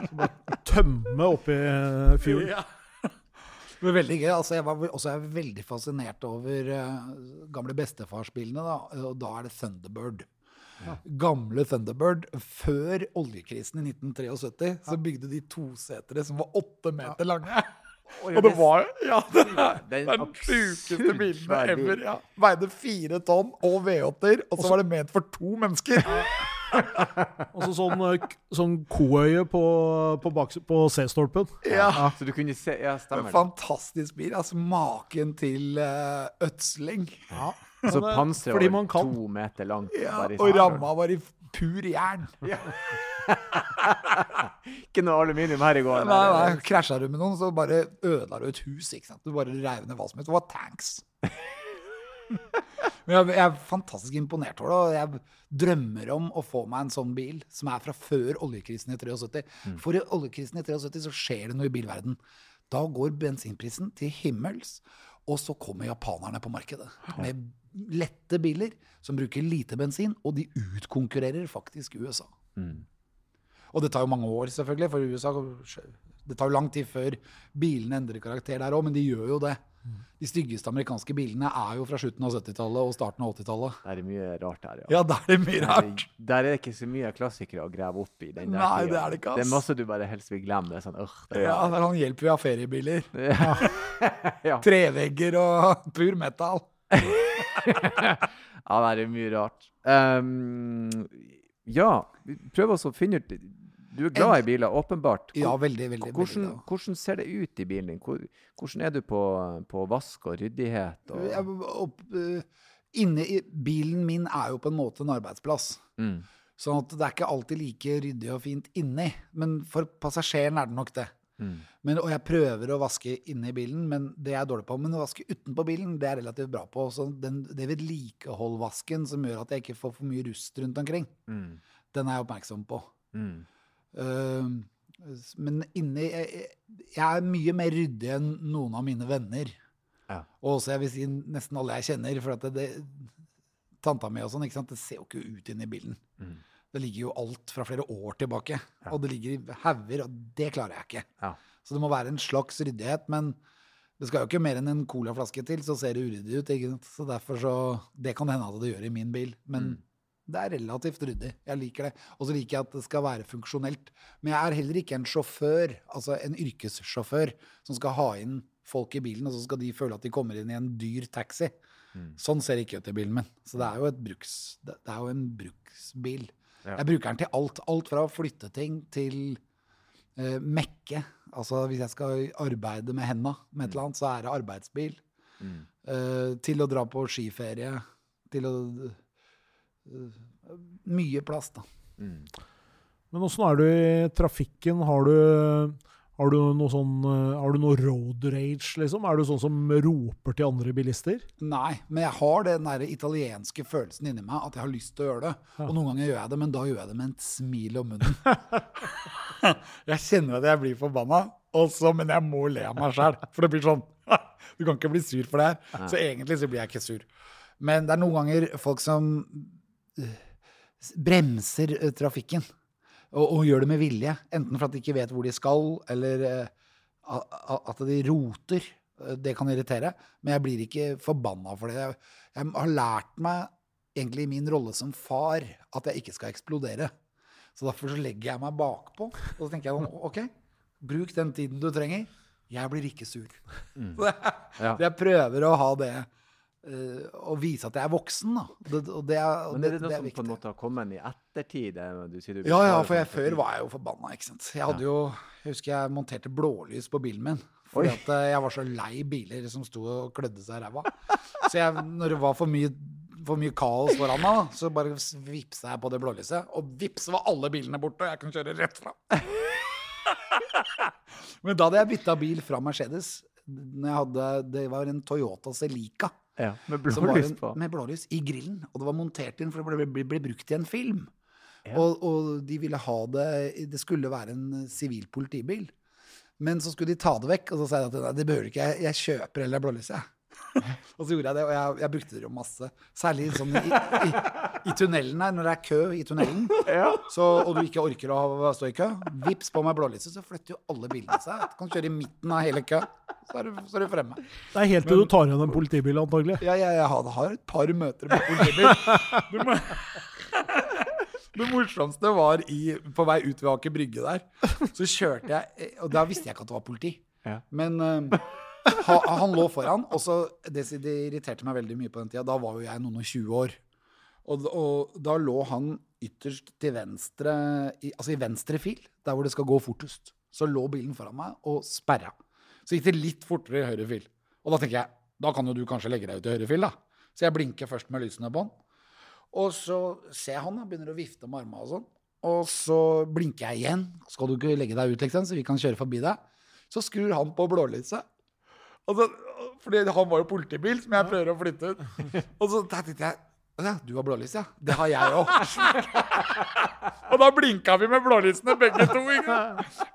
Så bare tømme oppi eh, fjorden. Ja. Men veldig gøy. altså Jeg var også jeg veldig fascinert over uh, gamle bestefarsbilene. Da. Og da er det Thunderbird. Gamle Thunderbird. Før oljekrisen i 1973 så bygde de tosetere som var åtte meter lange. Og det var ja, det er, er den sjukeste absurd bilene svær bil. ever. Ja. Veide fire tonn og V8-er, og så var det ment for to mennesker. Og sånn, eh, sånn koøye på, på, på C-stolpen. Ja. Så du kunne se Ja, stemmer det. Fantastisk bil. altså Maken til uh, ødsling. Ja. Så eh, panseret var man kan. to meter langt. Ja, og ramma var i pur jern. Ikke noe aluminium her i går. Nei, nei, Krasja du med noen, så bare ødela du et hus. ikke sant? Du bare reiv ned hva som helst. Det var tanks. Men jeg, er fantastisk imponert over det, og jeg drømmer om å få meg en sånn bil som er fra før oljekrisen i 73. For i oljekrisen i 73 så skjer det noe i bilverden. Da går bensinprisen til himmels, og så kommer japanerne på markedet med lette biler som bruker lite bensin, og de utkonkurrerer faktisk USA. Og det tar jo mange år, selvfølgelig, for USA Det tar jo lang tid før bilene endrer karakter der òg, men de gjør jo det. De styggeste amerikanske bilene er jo fra slutten av 70-tallet og starten av 80-tallet. Det er mye rart her, ja. Ja, der, er det mye rart. der er det ikke så mye klassikere å grave opp i. Den der Nei, tiden. det er det ikke, ass. Det er masse du bare helst vil glemme. Det er sånn, øh, det Ja, der er Han hjelper jo av feriebiler. ja. Trevegger og pur metal. ja, det er mye rart. Um, ja, prøv å finne ut Du er glad i biler, åpenbart. Ja, veldig, veldig. hvordan, veldig hvordan ser det ut i bilen din? Hvor, hvordan er du på, på vask og ryddighet? Og, Jeg, opp, eh, inne i bilen min er jo på en måte en arbeidsplass. mm, Sånn at det er ikke alltid like ryddig og fint inni. Men for passasjeren er det nok det. mm, Men, og jeg prøver å vaske inne i bilen, men det er jeg dårlig på. Men å vaske utenpå bilen, det er jeg relativt bra på. Så den, det vedlikeholdvasken som gjør at jeg ikke får for mye rust rundt omkring, mm, den er jeg oppmerksom på. mm. Uh, men inni jeg, jeg- jeg er mye mer ryddig enn noen av mine venner. Ja. Og også jeg vil si nesten alle jeg kjenner. For at det, det, tanta mi og sånn, ikke sant? det ser jo ikke ut inni bilen. Mm. Det ligger jo alt fra flere år tilbake. Og det ligger i hauger, og det klarer jeg ikke. Ja. Så det må være en slags ryddighet. Men Det skal jo ikke mer enn en colaflaske til, så ser det uryddig ut. Så derfor så Det kan hende at det gjør i min bil, men det er relativt ryddig. Jeg liker det. Og så liker jeg at det skal være funksjonelt. Men jeg er heller ikke en sjåfør, altså en yrkessjåfør, som skal ha inn folk i bilen, og så skal de føle at de kommer inn i en dyr taxi. Sånn ser det ikke ut i bilen min. Så det er jo, et bruks, det er jo en bruksbil. Ja. Jeg bruker den til alt. Alt fra å flytte ting til uh, mekke. Altså hvis jeg skal arbeide med henda med et eller annet, så er det arbeidsbil. Eh, til å dra på skiferie. Til å Mye plass, da. Men åssen er du i trafikken? Har du, har du noe sånn eh, Har du noe road rage, liksom? Er du sånn som roper til andre bilister? Nei, men jeg har den der italienske følelsen inni meg at jeg har lyst til å gjøre det. Og noen ganger gjør jeg det, men da gjør jeg det med et smil om munnen. jeg kjenner at jeg blir forbanna, også, men jeg må le av meg sjæl. For det blir sånn Du kan ikke bli sur for det her. Så egentlig så blir jeg ikke sur. Men det er noen ganger folk som eh, bremser eh, trafikken. Og, og gjør det med vilje. Enten for at de ikke vet hvor de skal, eller eh, at de roter. Eh, Det kan irritere. Men jeg blir ikke forbanna for det. Jeg, jeg har lært meg, egentlig i min rolle som far, at jeg ikke skal eksplodere. Så derfor så legger jeg meg bakpå. Og så tenker jeg sånn, OK, bruk den tiden du trenger. Jeg blir ikke sur. Så jeg, Ja. jeg prøver å ha det Å vise at jeg er voksen, da. Det, og det er, Men er det noe det er som på en måte har kommet i ettertid? Du sier du Ja, ja, for jeg, før var jeg jo forbanna, ikke sant. Jeg hadde jo, jeg husker jeg monterte blålys på bilen min. Fordi Oi. at eh, jeg var så lei biler som sto og klødde seg i ræva. Så jeg, når det var for mye, for mye kaos foran meg, da, så bare vippsa jeg på det blålyset. Og vips var alle bilene borte, og jeg kunne kjøre rett fram. Men da hadde jeg bytta bil fra Mercedes. Når jeg hadde, det var en Toyota Celica. Ja, med blålys på. med blålys i grillen. Og det var montert inn, for det ble, ble, ble brukt i en film. Ja. Og, og de ville ha det Det skulle være en sivil politibil. Men så skulle de ta det vekk, og så sa jeg at nei, det behøver du ikke, jeg, jeg kjøper heller blålys, jeg. Og så gjorde jeg det, og jeg, jeg brukte det jo masse. Særlig sånn i, i, i tunnelen her, når det er kø i tunnelen, Ja. så, og du ikke orker å stå i kø, vips på meg blålyset, så flytter jo alle bilene seg. Du kan kjøre i midten av hele kø, så er du, så er du fremme. Det er helt til du tar igjen en politibil, antagelig. Ja, jeg, jeg har, har et par møter med politibil. Det, må, det morsomste var i, på vei ut ved Aker Brygge der. Så kjørte jeg Og da visste jeg ikke at det var politi. Ja. Men eh, ha, han lå foran, og så det, det irriterte meg veldig mye på den tida. Da var jo jeg noen og 20 år. Og, og da lå han ytterst til venstre, i, altså i venstre fil, der hvor det skal gå fortest. Så lå bilen foran meg og sperra. Så gikk det litt fortere i høyre fil. Og da tenker jeg, da kan jo du kanskje legge deg ut i høyre fil, da. Så jeg blinker først med lysene på han. Og så ser jeg han da, begynner å vifte med armene og sånn. Og så blinker jeg igjen. Skal du ikke legge deg ut, liksom, så vi kan kjøre forbi deg? Så skrur han på blålyset. Og så, fordi han var jo politibil, som jeg prøver å flytte ut. Og så tenkte jeg ja, du har blålys, ja. Det har jeg òg. og da blinka vi med blålysene, begge to. Ikke?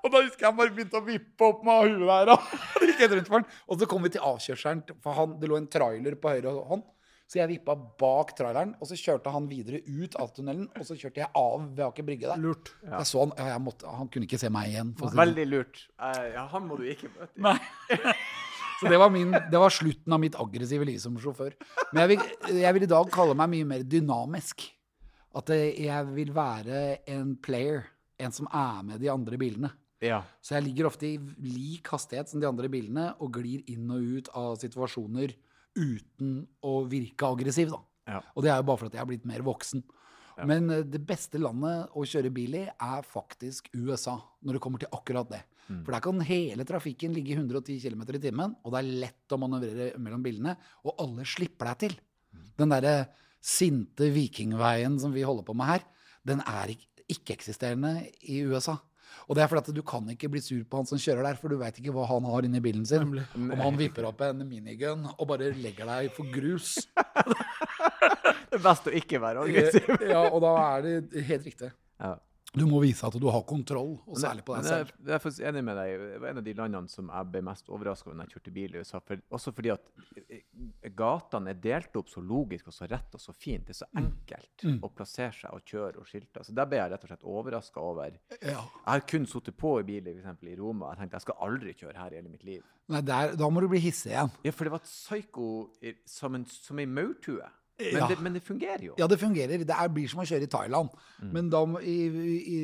Og da husker jeg bare begynte å vippe opp med huet der. Og, det gikk rundt for og så kom vi til avkjørselen, for han, det lå en trailer på høyre hånd. Så jeg vippa bak traileren, og så kjørte han videre ut av tunnelen. Og så kjørte jeg av ved Aker Brygge der. Lurt. Jeg så han, ja, jeg måtte, han kunne ikke se meg igjen. Veldig lurt. Uh, Ja, han må du ikke møte. Nei. Så det var, min, det var slutten av mitt aggressive liv som sjåfør. Men jeg vil, jeg vil i dag kalle meg mye mer dynamisk. At jeg vil være en player. En som er med de andre bilene. Ja. Så jeg ligger ofte i lik hastighet som de andre bilene og glir inn og ut av situasjoner uten å virke aggressiv. Ja. Og det er jo bare for at jeg er blitt mer voksen. Men eh, det beste landet å kjøre bil i er faktisk USA, når det kommer til akkurat det. For der kan hele trafikken ligge i 110 km i timen, og det er lett å manøvrere mellom bilene, og alle slipper deg til. Den derre sinte vikingveien som vi holder på med her, den er ikke- ikke-eksisterende i USA. Og det er fordi at du kan ikke bli sur på han som kjører der, for du veit ikke hva han har inni bilen sin. Om han vipper opp en minigun og bare legger deg for grus. Det er best å ikke være aggressiv. ja, og da er det helt riktig. Ja. Du må vise at du har kontroll, og særlig på deg selv. Jeg, jeg er faktisk enig med deg. Det var en av de landene som jeg ble mest overraska over når jeg kjørte bil i USA. For, også fordi at eh, gatene er delt opp så logisk og så rett og så fint. Det er så enkelt å plassere seg og kjøre og skilte. Så der ble jeg rett og slett overraska over. Ja. Jeg har kun sittet på i bil f.eks. i Roma. Jeg tenkte jeg skal aldri kjøre her i hele mitt liv. Nei, der, da må du bli hissig igjen. Ja, for det var et psyko som en, som ei maurtue. Men, Ja. det, men det fungerer jo. Ja, det fungerer. Det er, blir som å kjøre i Thailand. Mm. Men da, i, i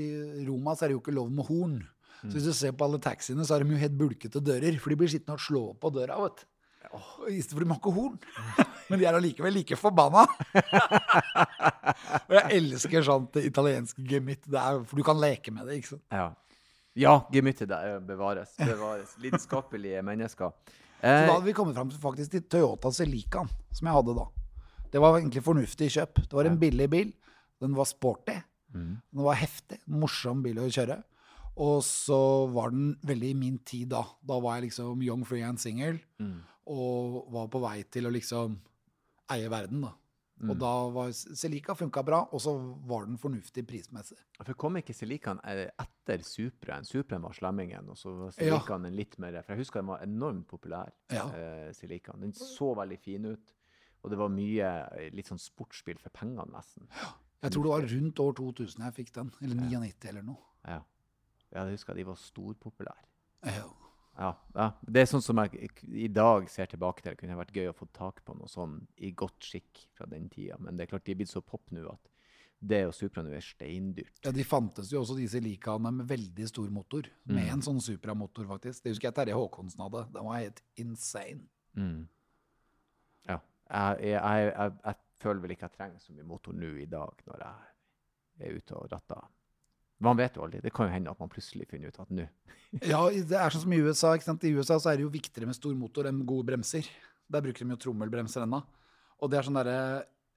Roma så er det jo ikke lov med horn. Mm. Så hvis du ser på alle taxiene, så er de jo helt bulkete dører. For de blir sittende og slå på døra, vet du. For de har ikke horn. Men de er allikevel like forbanna. og jeg elsker sånt italiensk gemytt. For du kan leke med det, ikke sant. Ja, ja gemyttet bevares. bevares. Lidenskapelige mennesker. Så da Eh, hadde vi kommet fram til faktisk til Toyota Celicaen, som jeg hadde da. Det var egentlig fornuftig kjøp. Det var en billig bil. Den var sporty. Mm. Den var heftig. Morsom bil å kjøre. Og så var den veldig i min tid da. Da var jeg liksom young, free and single. Mm. Og var på vei til å liksom eie verden, da. Mm. Og da var Celica funka bra, og så var den fornuftig prismessig. For kom ikke Celicaen eh, etter Supraen? Supraen var slemmingen, og så var Celicaen en litt mer For jeg husker den var enormt populær, Ja. eh, Celicaen. Den så veldig fin ut, og det var mye eh, litt sånn sportsspill for pengene, nesten. Jeg tror det var rundt år 2000 jeg fikk den. Eller 99 eller noe. Ja. ja jeg husker de var storpopulære. Ja. Ja, ja. Det er sånn som jeg i dag ser tilbake til. Det kunne vært gøy å få tak på noe sånn i godt skikk fra den tida. Men det er klart de er blitt så pop nå at det og Supra nå er steindyrt. Ja, De fantes jo også disse likaene med veldig stor motor. Med Mm. en sånn Supra-motor, faktisk. Det husker jeg Terje Håkonsen hadde. Den var helt insane. Mm. Ja. Jeg, jeg, jeg, jeg, føler vel ikke jeg trenger så mye motor nå i dag når jeg er ute og ratter. Man vet jo aldri. Det kan jo hende at man plutselig finner ut at nå Ja, det er sånn som i USA. ikke sant? I USA så er det jo viktigere med stor motor enn gode bremser. Der bruker de jo trommelbremser ennå. Og det er sånn derre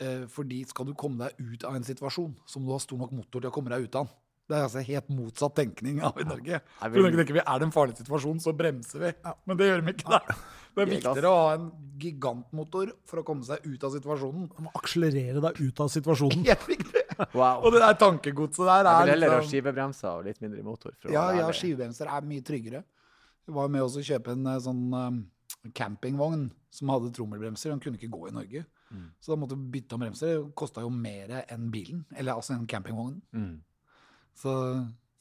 eh, Fordi skal du komme deg ut av en situasjon, så må du ha stor nok motor til å komme deg ut av den. Det er altså helt motsatt tenkning av i Norge. For vil- For tenker vi er det en farlig situasjon, så bremser vi. Men det gjør vi ikke. Da. Det er viktigere å ha en gigantmotor for å komme seg ut av situasjonen. Du må akselerere deg ut av situasjonen. Helt riktig. Wow! Og det der tankegodset der er Jeg vil er heller ha liksom skivebremser og litt mindre motor. Ja, ja skivebremser er mye tryggere. Vi var med også å kjøpe en eh, sånn um, campingvogn som hadde trommelbremser. Den kunne ikke gå i Norge. Mm. Så da måtte vi bytte om bremser. Det kosta jo mer enn bilen. Eller altså en campingvogn. Mm. Så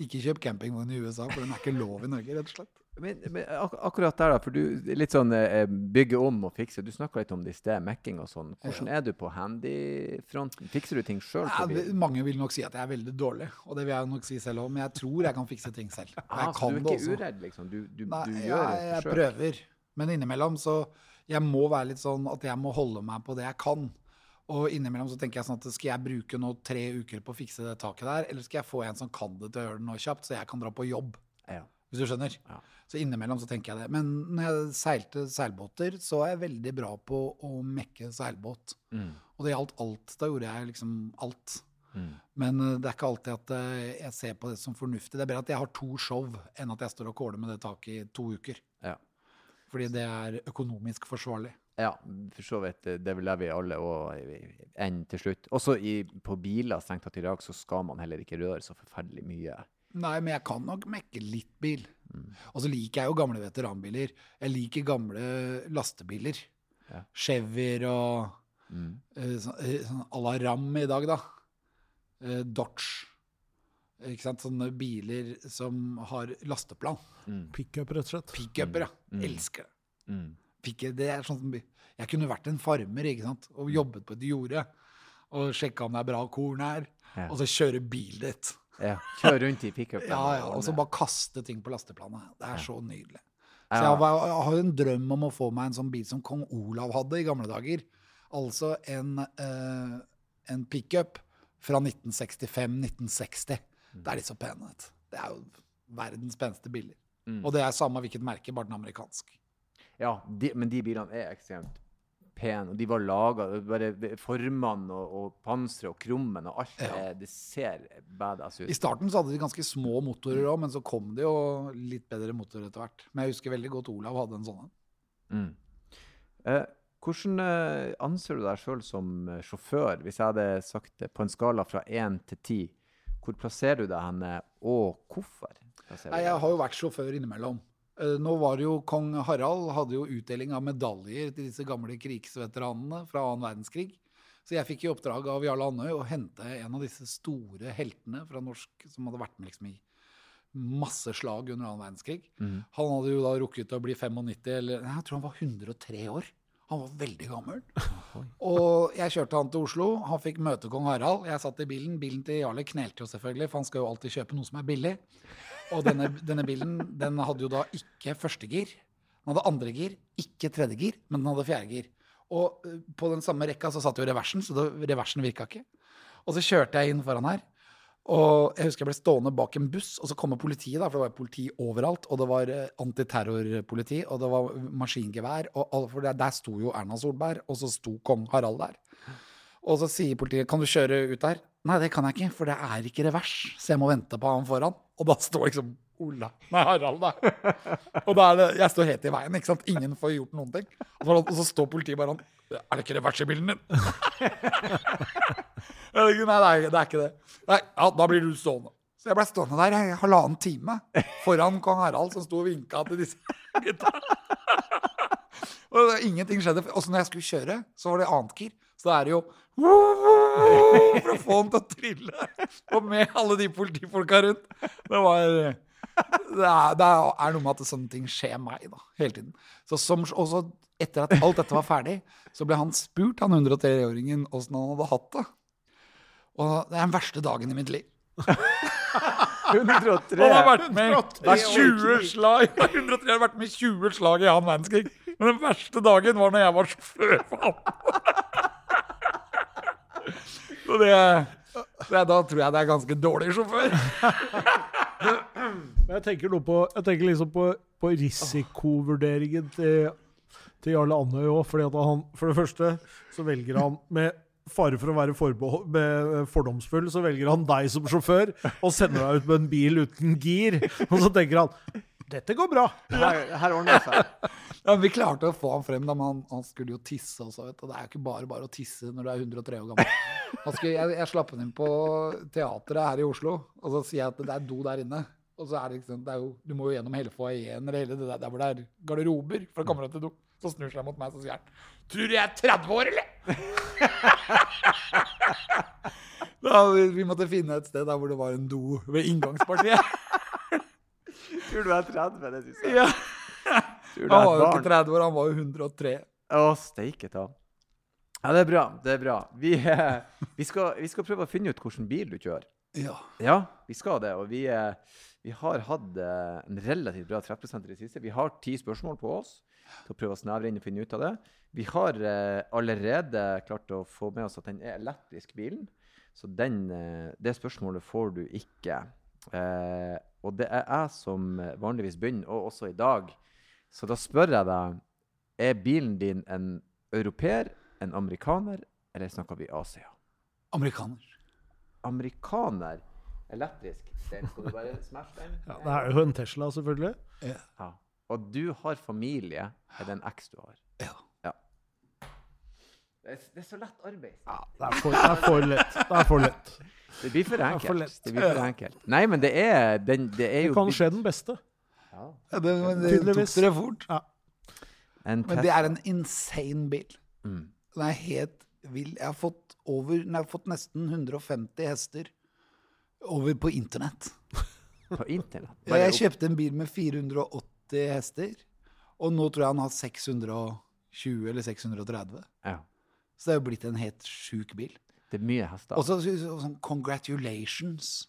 ikke kjøp campingvogn i USA, for den er ikke lov i Norge, rett og slett. Men, men ak akkurat der, da, for du litt sånn eh, bygge om og fikse. Du snakka litt om det i sted, mekking og sånn. Hvordan er du på handy-fronten? Fikser du ting sjøl Ja, mange vil nok si at jeg er veldig dårlig, og det vil jeg nok si selv òg, men jeg tror jeg kan fikse ting selv. Og Ah, kan det også. du er ikke uredd, liksom? Du, du, Nei, du gjør jeg forsøk? prøver. Men innimellom så Jeg må være litt sånn at jeg må holde meg på det jeg kan. Og innimellom så tenker jeg sånn at skal jeg bruke nå tre uker på å fikse det taket der, eller skal jeg få en som kan det til å gjøre det nå kjapt, så jeg kan dra på jobb? Ja. Hvis du skjønner? Ja. Så innimellom så tenker jeg det. Men når jeg seilte seilbåter, så var jeg veldig bra på å mekke seilbåt. Mm. Og det gjaldt alt. Da gjorde jeg liksom alt. Mm. Men eh, det er ikke alltid at eh, jeg ser på det som fornuftig. Det er bedre at jeg har to show enn at jeg står og kåler med det taket i to uker. Ja. Fordi det er økonomisk forsvarlig. Ja, for så vidt. Det vil vi alle òg enn til slutt. Også i, på biler strengt tatt i dag så skal man heller ikke røre så forferdelig mye. Nei, men jeg kan nok mekke litt bil. Mm. Og så liker jeg jo gamle veteranbiler. Jeg liker gamle lastebiler. Ja. Chevyer og Mm. eh, sånn à la Ram i dag, da. Eh, Dodge. Ikke sant? Sånne biler som har lasteplan. Mm. Pickup, rett og slett. Pickuper, ja. Mm. Elsker det. Mm. Er sånn Jeg kunne vært en farmer ikke sant? og jobbet på et jorde. Og sjekka om det er bra korn her. Ja. Og så kjøre bilen ditt. Ja. Kjøre rundt i pickupen. Ja, ja, Og så bare kaste ting på lasteplanet. Det er så nydelig. Så Ja. jeg, var, jeg har jo en drøm om å få meg en sånn bil som kong Olav hadde i gamle dager. Altså en, eh, en pickup fra 1965-1960. Mm. Det er litt så pene. Det er jo verdens peneste biler. Mm. Og det er samme hvilket merke, bare den amerikansk. Ja, de, men de bilene er ekstremt pene. Og de var laga Bare formene og, og panseret og krummen og alt. Ja. er- Det ser badass ut. I starten så hadde de ganske små motorer òg, men så kom det jo litt bedre motorer etter hvert. Men jeg husker veldig godt Olav hadde en sånn en. Mm. Eh, hvordan eh, anser du deg sjøl som eh, sjåfør? Hvis jeg hadde sagt det på en skala fra én til ti, hvor plasserer du deg henne, og hvorfor? Nei, jeg har jo vært sjåfør innimellom. Eh, Nå var det jo Kong Harald hadde jo utdeling av medaljer til disse gamle krigsveteranene fra annen verdenskrig. Så jeg fikk i oppdrag av Jarle Andøy å hente en av disse store heltene fra norsk som hadde vært med liksom i masse slag under annen verdenskrig. Mm. Han hadde jo da rukket å bli 95, eller jeg tror han var 103 år. Han var veldig gammel. Og jeg kjørte han til Oslo. Han fikk møte kong Harald. Jeg satt i bilen. Bilen til Jarle knelte jo selvfølgelig, for han skal jo alltid kjøpe noe som er billig. Og denne, denne bilen den hadde jo da ikke førstegir. Den hadde andre gir, ikke tredje gir, men den hadde fjerde gir. Og eh, på den samme rekka så satt jo reversen, så det, reversen virka ikke. Og så kjørte jeg inn foran her. Og jeg husker jeg ble stående bak en buss, og så kommer politiet, da, for det var politi overalt. Og det var eh, antiterrorpoliti, og det var maskingevær. Og for der, der sto jo Erna Solberg, og så sto kong Harald der. Og så sier politiet kan du kjøre ut der? Nei, det kan jeg ikke, for det er ikke revers. Så jeg må vente på han foran. Og da står liksom Ola Nei, Harald der. Og da er det Jeg står helt i veien, ikke sant. Ingen får gjort noen ting. Og så, står politiet bare sånn Er det ikke revers i bilen din? Nei, det nei, det er ikke det. Nei, ja, da blir du stående. Så jeg ble stående der i halvannen time foran kong Harald, som sto og vinka til disse gutta. Og ingenting skjedde. Og så når jeg skulle kjøre, så var det annet gir. Så da er det jo For å få han til å trille. Og med alle de politifolka rundt. Det var det er, det er noe med at sånne ting skjer meg da, hele tiden. Så som, og så etter at alt dette var ferdig, så ble han spurt, han 103-åringen, åssen han hadde hatt det. Og det er den verste dagen i mitt liv. 103. Han har vært med 103 i 20 slag 103 har vært med 20 slag i annen verdenskrig. Men den verste dagen var når jeg var sjåfør for ham. Så det, det Da tror jeg det er ganske dårlig sjåfør. Jeg tenker, noe på, jeg tenker liksom på, på risikovurderingen til, til Jarle Andøy òg. For det første så velger han med fare for å være fordomsfull, så velger han deg som sjåfør og sender deg ut med en bil uten gir. Og så tenker han dette går bra. Her, her ordner det seg. Ja, Vi klarte å få ham frem, da, men han, han skulle jo tisse også. vet du. Det er jo ikke bare bare å tisse når du er 103 år gammel. Han skulle, jeg, jeg slapp han inn på teateret her i Oslo, og så sier jeg at det er do der inne. Og så er det liksom, det er jo, Du må jo gjennom hele foajeen eller hele det der, der hvor det er garderober for å komme deg til do. Så snur seg mot meg og sier han Tror du jeg er 30 år, eller? Da, vi, vi måtte finne et sted der hvor det var en do ved inngangspartiet. Tror du er 30, det syns jeg. Ja. Han var jo ikke barn. 30 år, han var jo 103. Å, steike ta. Ja, det er bra. Det er bra. Vi, eh, vi, skal, vi skal prøve å finne ut hvilken bil du kjører. Ja. Ja, vi skal det. Og vi, eh, vi har hatt eh, en relativt bra treffprosent i det siste. Vi har ti spørsmål på oss til å prøve å snevre inn og finne ut av det. Vi har allerede klart å få med oss at den er elektrisk, bilen. Så den, det spørsmålet får du ikke. Eh, og det er jeg som eh, vanligvis begynner, og også i dag. Så da spør jeg deg Er bilen din en europeer, en amerikaner, eller snakker vi Asia? Amerikaner. Amerikaner elektrisk. Den skal du bare smashe den. Ja, det er jo en Tesla, selvfølgelig. Ja. Og du har familie, er det en X du har? Ja. Det er, det er så lett arbeid. Ja, det er for, det er for lett. Det er for lett. Det blir for enkelt. Det blir for enkelt. Nei, men det er, den, det er Det kan skje den beste. Ja. Ja, det, men det tok dere fort. Ja. Men det er en insane bil. Mm. Den er helt vill. Jeg har fått, over, nei, jeg har fått nesten 150 hester over på internett. På internett. Ja, jeg kjøpte en bil med 480 hester, og nå tror jeg han har 620 eller 630. Ja. Så det er jo blitt en helt sjuk bil. Det er mye hester. Og så så- så- sånn Congratulations.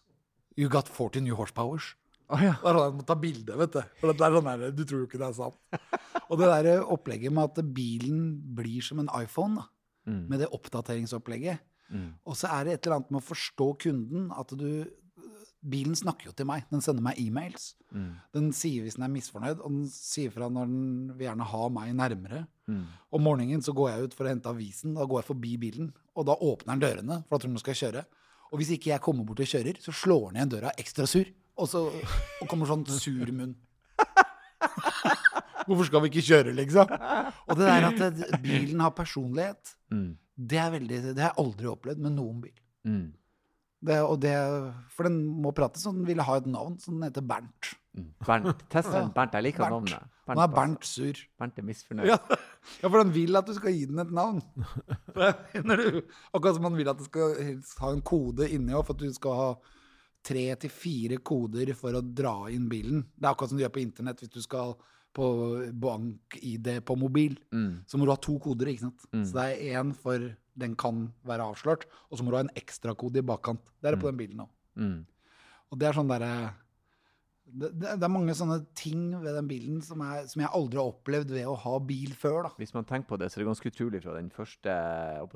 You got 40 new horsepowers. Oh, ja. Det er sånn, jeg måttet ta bilde, vet du. For det er sånn der, du tror jo ikke det er sant. Og det der opplegget med at bilen blir som en iPhone, da, Mm. med det oppdateringsopplegget. Mm. Og så er det et eller annet med å forstå kunden, at du Bilen snakker jo til meg. Den sender meg e-mails. Mm. Den sier hvis den er misfornøyd, og den sier fra når den vil gjerne ha meg nærmere. Mm. Om morgenen så går jeg ut for å hente avisen. Da går jeg forbi bilen, og da åpner den dørene, for da tror den skal kjøre. Og hvis ikke jeg kommer bort og kjører, så slår den igjen døra ekstra sur. Og så og kommer sånn sur munn. Hvorfor skal vi ikke kjøre, liksom? Og det der at bilen har personlighet, Mm. det er veldig, det har jeg aldri opplevd med noen bil. Mm. Det, og det, for den må prate, så den ville ha et navn, så den heter Bernt. Mm. Bernt. Testen Bernt. Jeg liker Bernt. navnet. Nå er. Bernt sur. Bernt er misfornøyd. Ja. ja, for den vil at du skal gi den et navn. Akkurat som man vil at du skal ha en kode inni òg, for at du skal ha tre til fire koder for å dra inn bilen. Det er akkurat som du gjør på internett hvis du skal på bank-ID på mobil. Mm. Så må du ha to koder, ikke sant. Mm. Så det er én for den kan være avslørt, og så må du ha en ekstrakode i bakkant. Det er det på den bilen òg. Mm. Og det er sånn derre det, det, det er mange sånne ting ved den bilen som, er, som jeg aldri har opplevd ved å ha bil før, da. Hvis man tenker på det, så er det ganske utrolig fra den første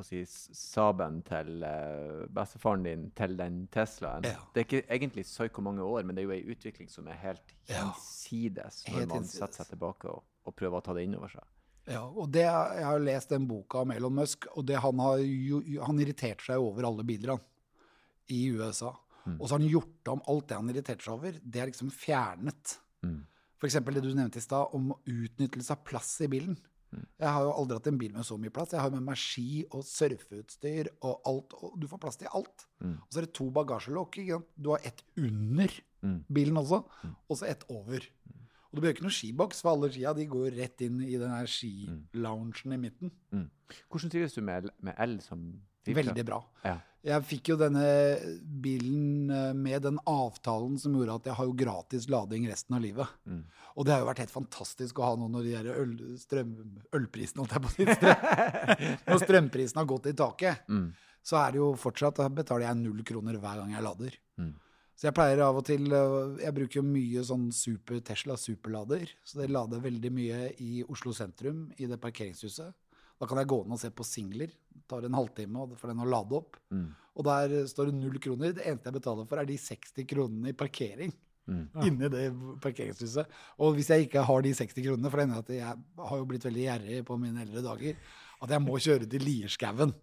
si, Saben til uh, bestefaren din til den Teslaen. Ja. Det er ikke egentlig psyko mange år, men det er jo ei utvikling som er helt Ja. når Helt man hinsides. setter seg tilbake og, og prøver å ta det inn over seg. Ja, og det, jeg har lest den boka om Elon Musk, og det han har han irriterte seg over alle bilene i USA. Mm. Og så har han gjort om alt det han irriterte seg over, det er liksom fjernet. Mm. Eksempel det du nevnte i stad, om utnyttelse av plass i bilen. Mm. Jeg har jo aldri hatt en bil med så mye plass. Jeg har med meg ski og surfeutstyr og alt. Og du får plass til alt. Mm. Og så er det to bagasjelokk. Du har ett under Mm. bilen også, og så ett over. Og du behøver ikke noe skiboks, for alle skia de går rett inn i den her skiloungen i midten. Mm. Hvordan trives du med, med el som drivkraft? Veldig bra. Ja. Jeg fikk jo denne bilen eh, med den avtalen som gjorde at jeg har jo gratis lading resten av livet. Mm. Og det har jo vært helt fantastisk å ha nå når de der øl, strøm, ølprisen, holdt jeg på å si, strøm, Når strømprisen har gått i taket, Mm. så er det jo fortsatt Da betaler jeg null kroner hver gang jeg lader. Mm. Så jeg pleier av og til øh, Jeg bruker jo mye sånn super Tesla superlader. Så det lader veldig mye i Oslo sentrum, i det parkeringshuset. Da kan jeg gå inn og se på singler. Det tar en halvtime for den å lade opp. Mm. Og der står det null kroner. Det eneste jeg betaler for, er de 60 kronene i parkering. Mm. Inni det parkeringshuset. Og hvis jeg ikke har de 60 kronene, for det ender at jeg har jo blitt veldig gjerrig på mine eldre dager, at jeg må kjøre til Lierskauen.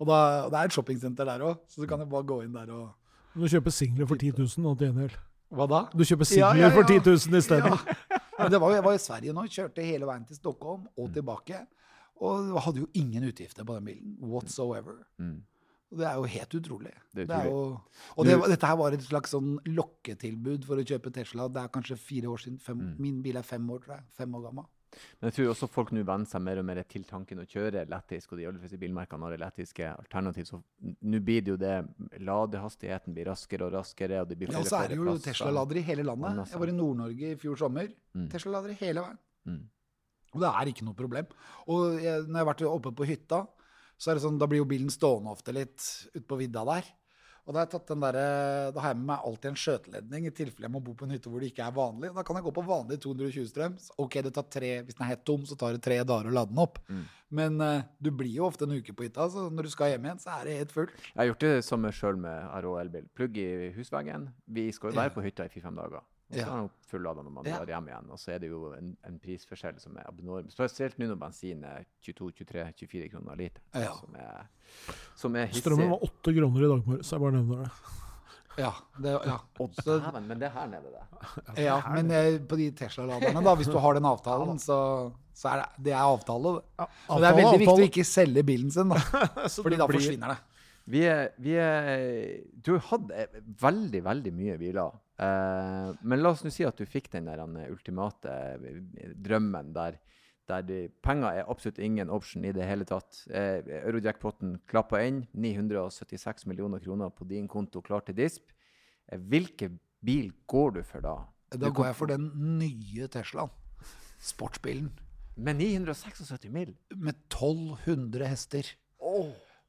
Og da, og det er et shoppingsenter der òg, så du kan jo bare gå inn der og Du kjøper singler for 10 000 og til gjengjeld. Hva da? Du kjøper Ja, singler ja, for 10 000 isteden. Ja. Men det var, jo- jeg var i Sverige nå, kjørte hele veien til Stockholm og tilbake. Og hadde jo ingen utgifter på den bilen whatsoever. Mm. Det er jo helt utrolig. Det Det jo, og det, dette her var et slags sånn lokketilbud for å kjøpe Tesla. Det er kanskje fire år siden. Fem, Mm. Min bil er fem år, tror jeg. Fem år gammel. Men jeg tror også folk nå venner seg mer og mer til tanken å kjøre lettisk, og de aller fleste bilmerkene har elektriske alternativ. Så nå blir det jo det Ladehastigheten blir raskere og raskere, og det blir Ja, og flere så er det jo. Tesla-ladere i hele landet. Jeg var i Nord-Norge i fjor sommer. Mm. Tesla-ladere hele veien. Mm. Og det er ikke noe problem. Og jeg, når jeg har vært oppe på hytta, så er det sånn, da blir jo bilen stående ofte litt ute på vidda der. Og da har jeg tatt den der, da har jeg med meg alltid en skjøteledning i tilfelle jeg må bo på en hytte hvor det ikke er vanlig. Da kan jeg gå på vanlig 220 strøm. Ok, det tar tre, Hvis den er helt tom, så tar det tre dager å lade den opp. Mm. Men uh, du blir jo ofte en uke på hytta, så når du skal hjem igjen, så er det helt fullt. Jeg har gjort det samme sjøl med RO elbil. Plugg i husveggen. Vi skal jo være på hytta i fire-fem dager. Og så Ja. er den fullada når man Ja. drar hjem igjen. Og så er det jo en, en prisforskjell som er abnorm. Spesielt nå når bensin er 22-23-24 kroner literen. Ja. Som er, som er hissig. Strømmen var åtte kroner i dag morges, så jeg bare nevner det. Ja, det, ja. Så- men det er her nede, det. ja men eh, på de Tesla-laderne, da, hvis du har den avtalen, så, så er det, det er avtale. det. men det er veldig viktig å ikke selge bilen sin, da, fordi da forsvinner det. Vi er, vi er Du har hatt eh, veldig, veldig mye biler. Eh, men la oss nå si at du fikk den der ultimate eh, drømmen der, der de, penger er absolutt ingen option i det hele tatt. Eh, Eurojackpoten klappa inn. 976 millioner kroner på din konto klar til disp. Eh, hvilken bil går du for da? Da går jeg for den nye Teslaen. Sportsbilen. Med 976 mil? Med 1200 hester.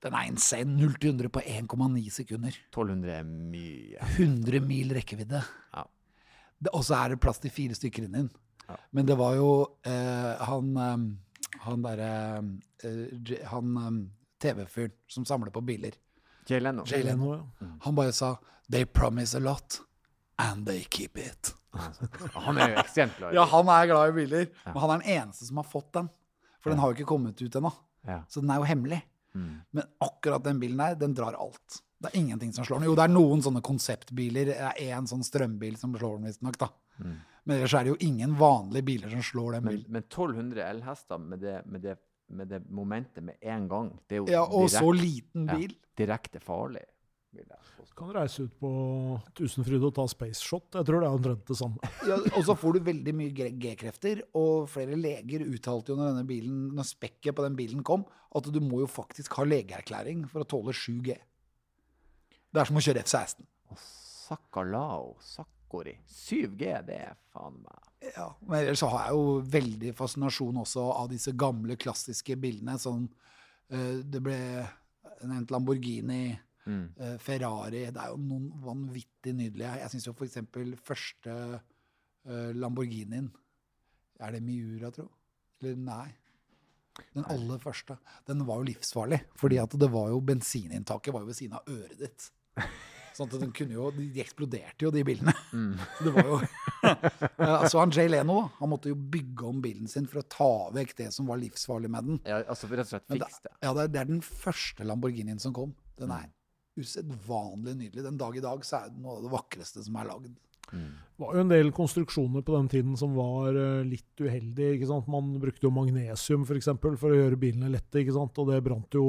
Den er insane. 0 til 100 på 1,9 sekunder. 1200 er mye. 100 mil rekkevidde. Ja. Og så er det plass til fire stykker inni den. Ja. Men det var jo eh, han eh, Han derre eh, Han eh, TV-fyren som samler på biler. Jay Leno. Jay Leno. Ja. Han bare sa 'They promise a lot, and they keep it'. Han er jo ekstremt glad i Ja, han er glad i biler. Men han er den eneste som har fått den. For den har jo ikke kommet ut ennå. Så den er jo hemmelig. Mm. Men akkurat den bilen her, den drar alt. Det er ingenting som slår den. Jo, det er noen sånne konseptbiler. Det er én sånn strømbil som slår den, visstnok, da. Mm. Men ellers er det jo ingen vanlige biler som slår den Men, bilen. men 1200 elhester med det, med, det, med det momentet med en gang, det er jo Ja, og så liten liten ja, bil. direkte farlig. Vil jeg påstå. Kan reise ut på Tusenfryd og ta space shot. Jeg tror det er omtrent det samme. Ja, og så får du veldig mye G-krefter, og flere leger uttalte jo når denne bilen, når spekket på den bilen kom, at du må jo faktisk ha legeerklæring for å tåle 7G. Det er som å kjøre F-16. Sakkalao, Sakalao, Sakori 7G, det er faen meg Ja, men ellers så har jeg jo veldig fascinasjon også av disse gamle, klassiske bildene. Sånn, eh, det ble nevnt Lamborghini, mm. eh, Ferrari. Det er jo noen vanvittig nydelige. Jeg syns jo eksempel første eh, Lamborghinien Er det Miura, tro? Eller nei? Den aller første. Den var jo livsfarlig. Fordi at det var jo bensininntaket var jo ved siden av øret ditt. Sånn at den kunne jo, De de eksploderte jo, de bilene. Så det var jo Så han Jay Leno han måtte jo bygge om bilen sin for å ta vekk det som var livsfarlig med den. Ja, altså rett og slett Men det, ja, det, er, det er den første Lamborghinien som kom. Den er usedvanlig nydelig. Den dag i dag så er det noe av det vakreste som er lagd. Det var jo en del konstruksjoner på den tiden som var eh, litt uheldige. ikke sant? Man brukte jo magnesium for, eksempel, for å gjøre bilene lette, ikke sant? og det brant jo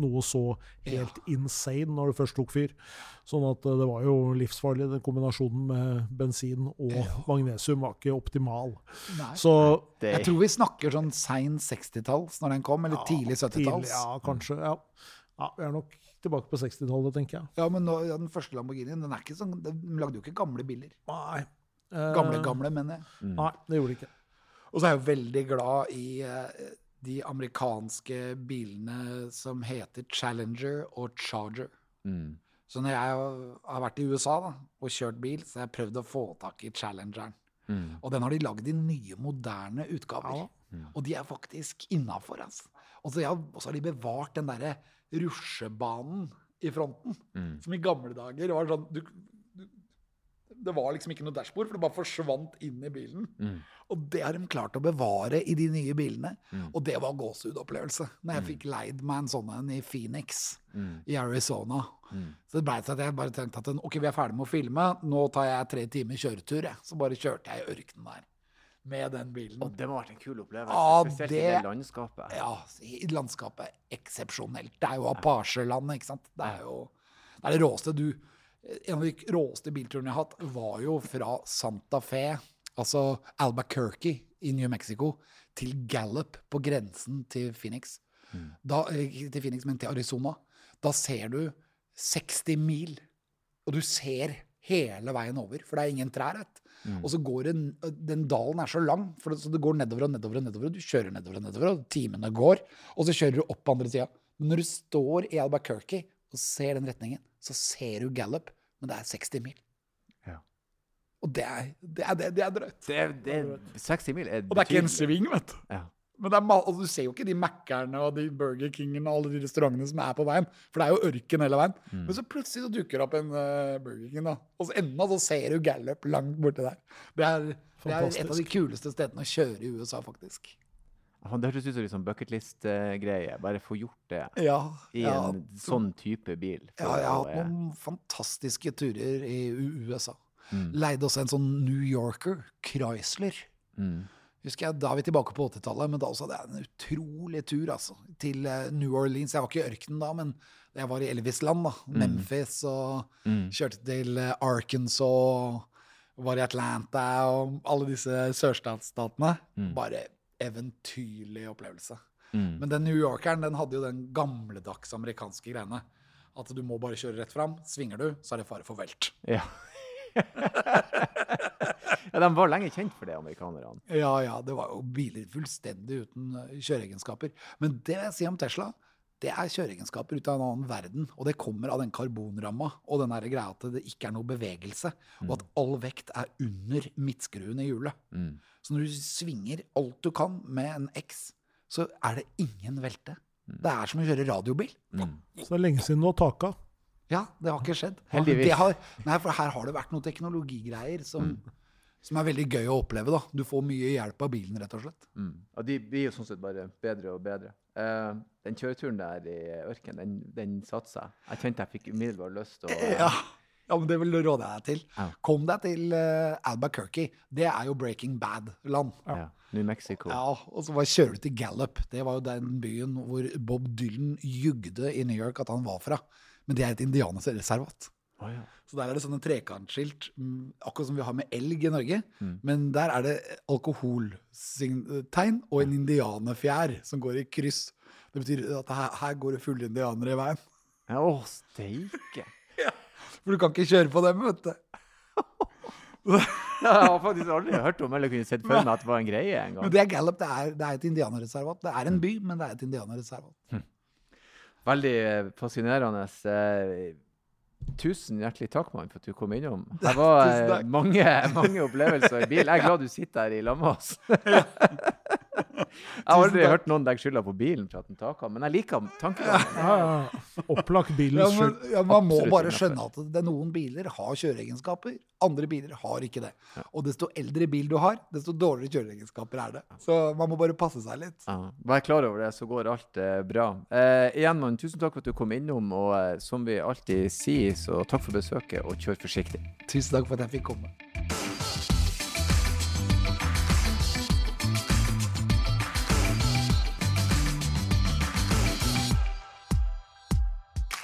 noe så helt insane når det først tok fyr. Sånn at eh, det var jo livsfarlig. Den kombinasjonen med bensin og magnesium var ikke optimal. Så Det, Jeg tror vi snakker sånn sein 60-talls når den kom, eller tidlig 70-talls. Ja, kanskje. Ja. ja, vi er nok tilbake på 60-tallet, tenker jeg. Ja, men nå, ja, den første Lamborghinien, den er ikke sånn, den lagde jo ikke gamle biler. Nei. Eh, Gamle, gamle, mener jeg. Nei, det gjorde de ikke. Og så er jeg jo veldig glad i uh, de amerikanske bilene som heter Challenger og Charger. mm. Så når jeg har vært i USA da, og kjørt bil, så har jeg prøvd å få tak i Challengeren. Mm. Og den har de lagd i nye, moderne utgaver. Ja. Og de er faktisk innafor. Altså. Og så har de bevart den derre rusjebanen i fronten. Mm. Som i gamle dager var sånn du, du, Det var liksom ikke noe dashbord, for det bare forsvant inn i bilen. Mm. Og det har de klart å bevare i de nye bilene. Mm. Og det var gåsehudopplevelse. Når jeg fikk leid meg en sånn en i Phoenix Mm. i Arizona. Mm. Så det ble til at jeg bare tenkte at ok, vi er ferdig med å filme, nå tar jeg tre timer kjøretur. Jeg. Så bare kjørte jeg i ørkenen der med den bilen. Og det må ha vært en kul opplevelse, Ja, spesielt i det- det landskapet. Ja, i landskapet eksepsjonelt. Det er jo Apasjelandet, ikke sant. Det er jo det, er det råeste du En av de råeste bilturene jeg har hatt, var jo fra Santa Fe, altså Albuquerque i New Mexico, til Gallup på grensen til Phoenix. Da, eh, ikke til Phoenix, men til Arizona. Da ser du 60 mil, og du ser hele veien over, for det er ingen trær. Vet. Mm. Og så går den, den dalen er så lang, for det, så det går nedover og nedover og nedover, og du kjører nedover og nedover, og timene går, og så kjører du opp på andre sida. Men når du står i Albuquerque og ser den retningen, så ser du Gallup, men det er 60 mil. Ja. Og det er, det er, det, er drøyt. Det er, det er 60 mil er Og det er ikke en sving, vet du. Ja. Men er, altså, du ser jo ikke de Mækkerne og de Burger Kingene og alle de restaurantene som er på veien. For det er jo ørken hele veien. Mm. Men så plutselig så dukker det opp en uh, Burger King, da. Og så enda så ser du Gallup langt borti der. Det er, det er et av de kuleste stedene å kjøre i USA, faktisk. Det hørtes ut som liksom bucketlist-greie. Bare få gjort det Ja, i en sånn type bil. ja, jeg har hatt eh, noen fantastiske turer i USA. Mm. Leide også en sånn New Yorker, Chrysler. Mm. Husker jeg, Da er vi tilbake på 80-tallet, men da også hadde jeg en utrolig tur altså, til eh, New Orleans. Jeg var ikke i ørkenen da, men jeg var i Elvis-land. da, Memphis og Mm. kjørte til eh, Arkansas. Var i Atlanta og alle disse sørstatsstatene. Mm. Bare eventyrlig opplevelse. Mm. Men den New Yorkeren den hadde jo den gamledags amerikanske greiene. At du må bare kjøre rett fram. Svinger du, så er det fare for velt. Ja. ja, de var lenge kjent for det, amerikanerne. Ja, ja, det var jo biler fullstendig uten eh, kjøreegenskaper. Men det vil jeg si om Tesla, det er kjøreegenskaper ut av en annen verden. Og det kommer av den karbonramma og den der greia at det ikke er noe bevegelse. Og at all vekt er under midtskruen i hjulet. Mm. Så når du svinger alt du kan med en X, så er det ingen velte. Det er som å kjøre radiobil. Mm. Så det er lenge siden du har taka. Ja, det har ikke skjedd. Heldigvis. Det har, nei, for her har det vært noen teknologigreier som, som er veldig gøy å oppleve. da. Du får mye hjelp av bilen, rett og slett. Mm. Og de blir jo sånn sett bare bedre og bedre. Uh, den kjøreturen der i ørkenen, den, den satsa jeg. Jeg kjente jeg fikk umiddelbart lyst til å Ja, ja men det vil du råde deg til. Ja. Kom deg til uh, Albuquerque. Det er jo Breaking Bad-land. ja. New Mexico. Ja, og så bare kjører du til Gallup. Det var jo den byen hvor Bob Dylan jugde i New York at han var fra. Men det er et indianerreservat. Å, ja. Så der er det sånne trekantskilt, mm, akkurat som vi har med elg i Norge. Mm. Men der er det alkoholtegn og en indianerfjær som går i kryss. Det betyr at her, her går det fulle indianere i veien. Ja, Å, steike. For du kan ikke kjøre på dem, vet du. Jeg har faktisk aldri hørt om eller kunne sett for meg at det var en greie en gang. Men det er Gallup, det er, det er et indianerreservat. Det er en by, men det er et indianerreservat. Veldig eh, fascinerende. Tusen hjertelig takk, mann, for at du kom innom. Det var eh, mange, mange opplevelser i bil. Jeg er glad du sitter her i lag med oss. Jeg har aldri hørt noen legge skylda på bilen for at den taker, men jeg liker tankegangen. Ja, ja. Opplagt bilens skyld. ja, man må bare skjønne at det, noen biler har kjøreegenskaper, andre biler har ikke det. Og desto eldre bil du har, desto dårligere kjøreegenskaper er det. Så man må bare passe seg litt. Ja, Vær klar over det, så går alt eh, bra. Eh, igjen, mann, tusen takk for at du kom innom, og eh, som vi alltid sier, så takk for besøket, og kjør forsiktig. Tusen takk for at jeg fikk komme.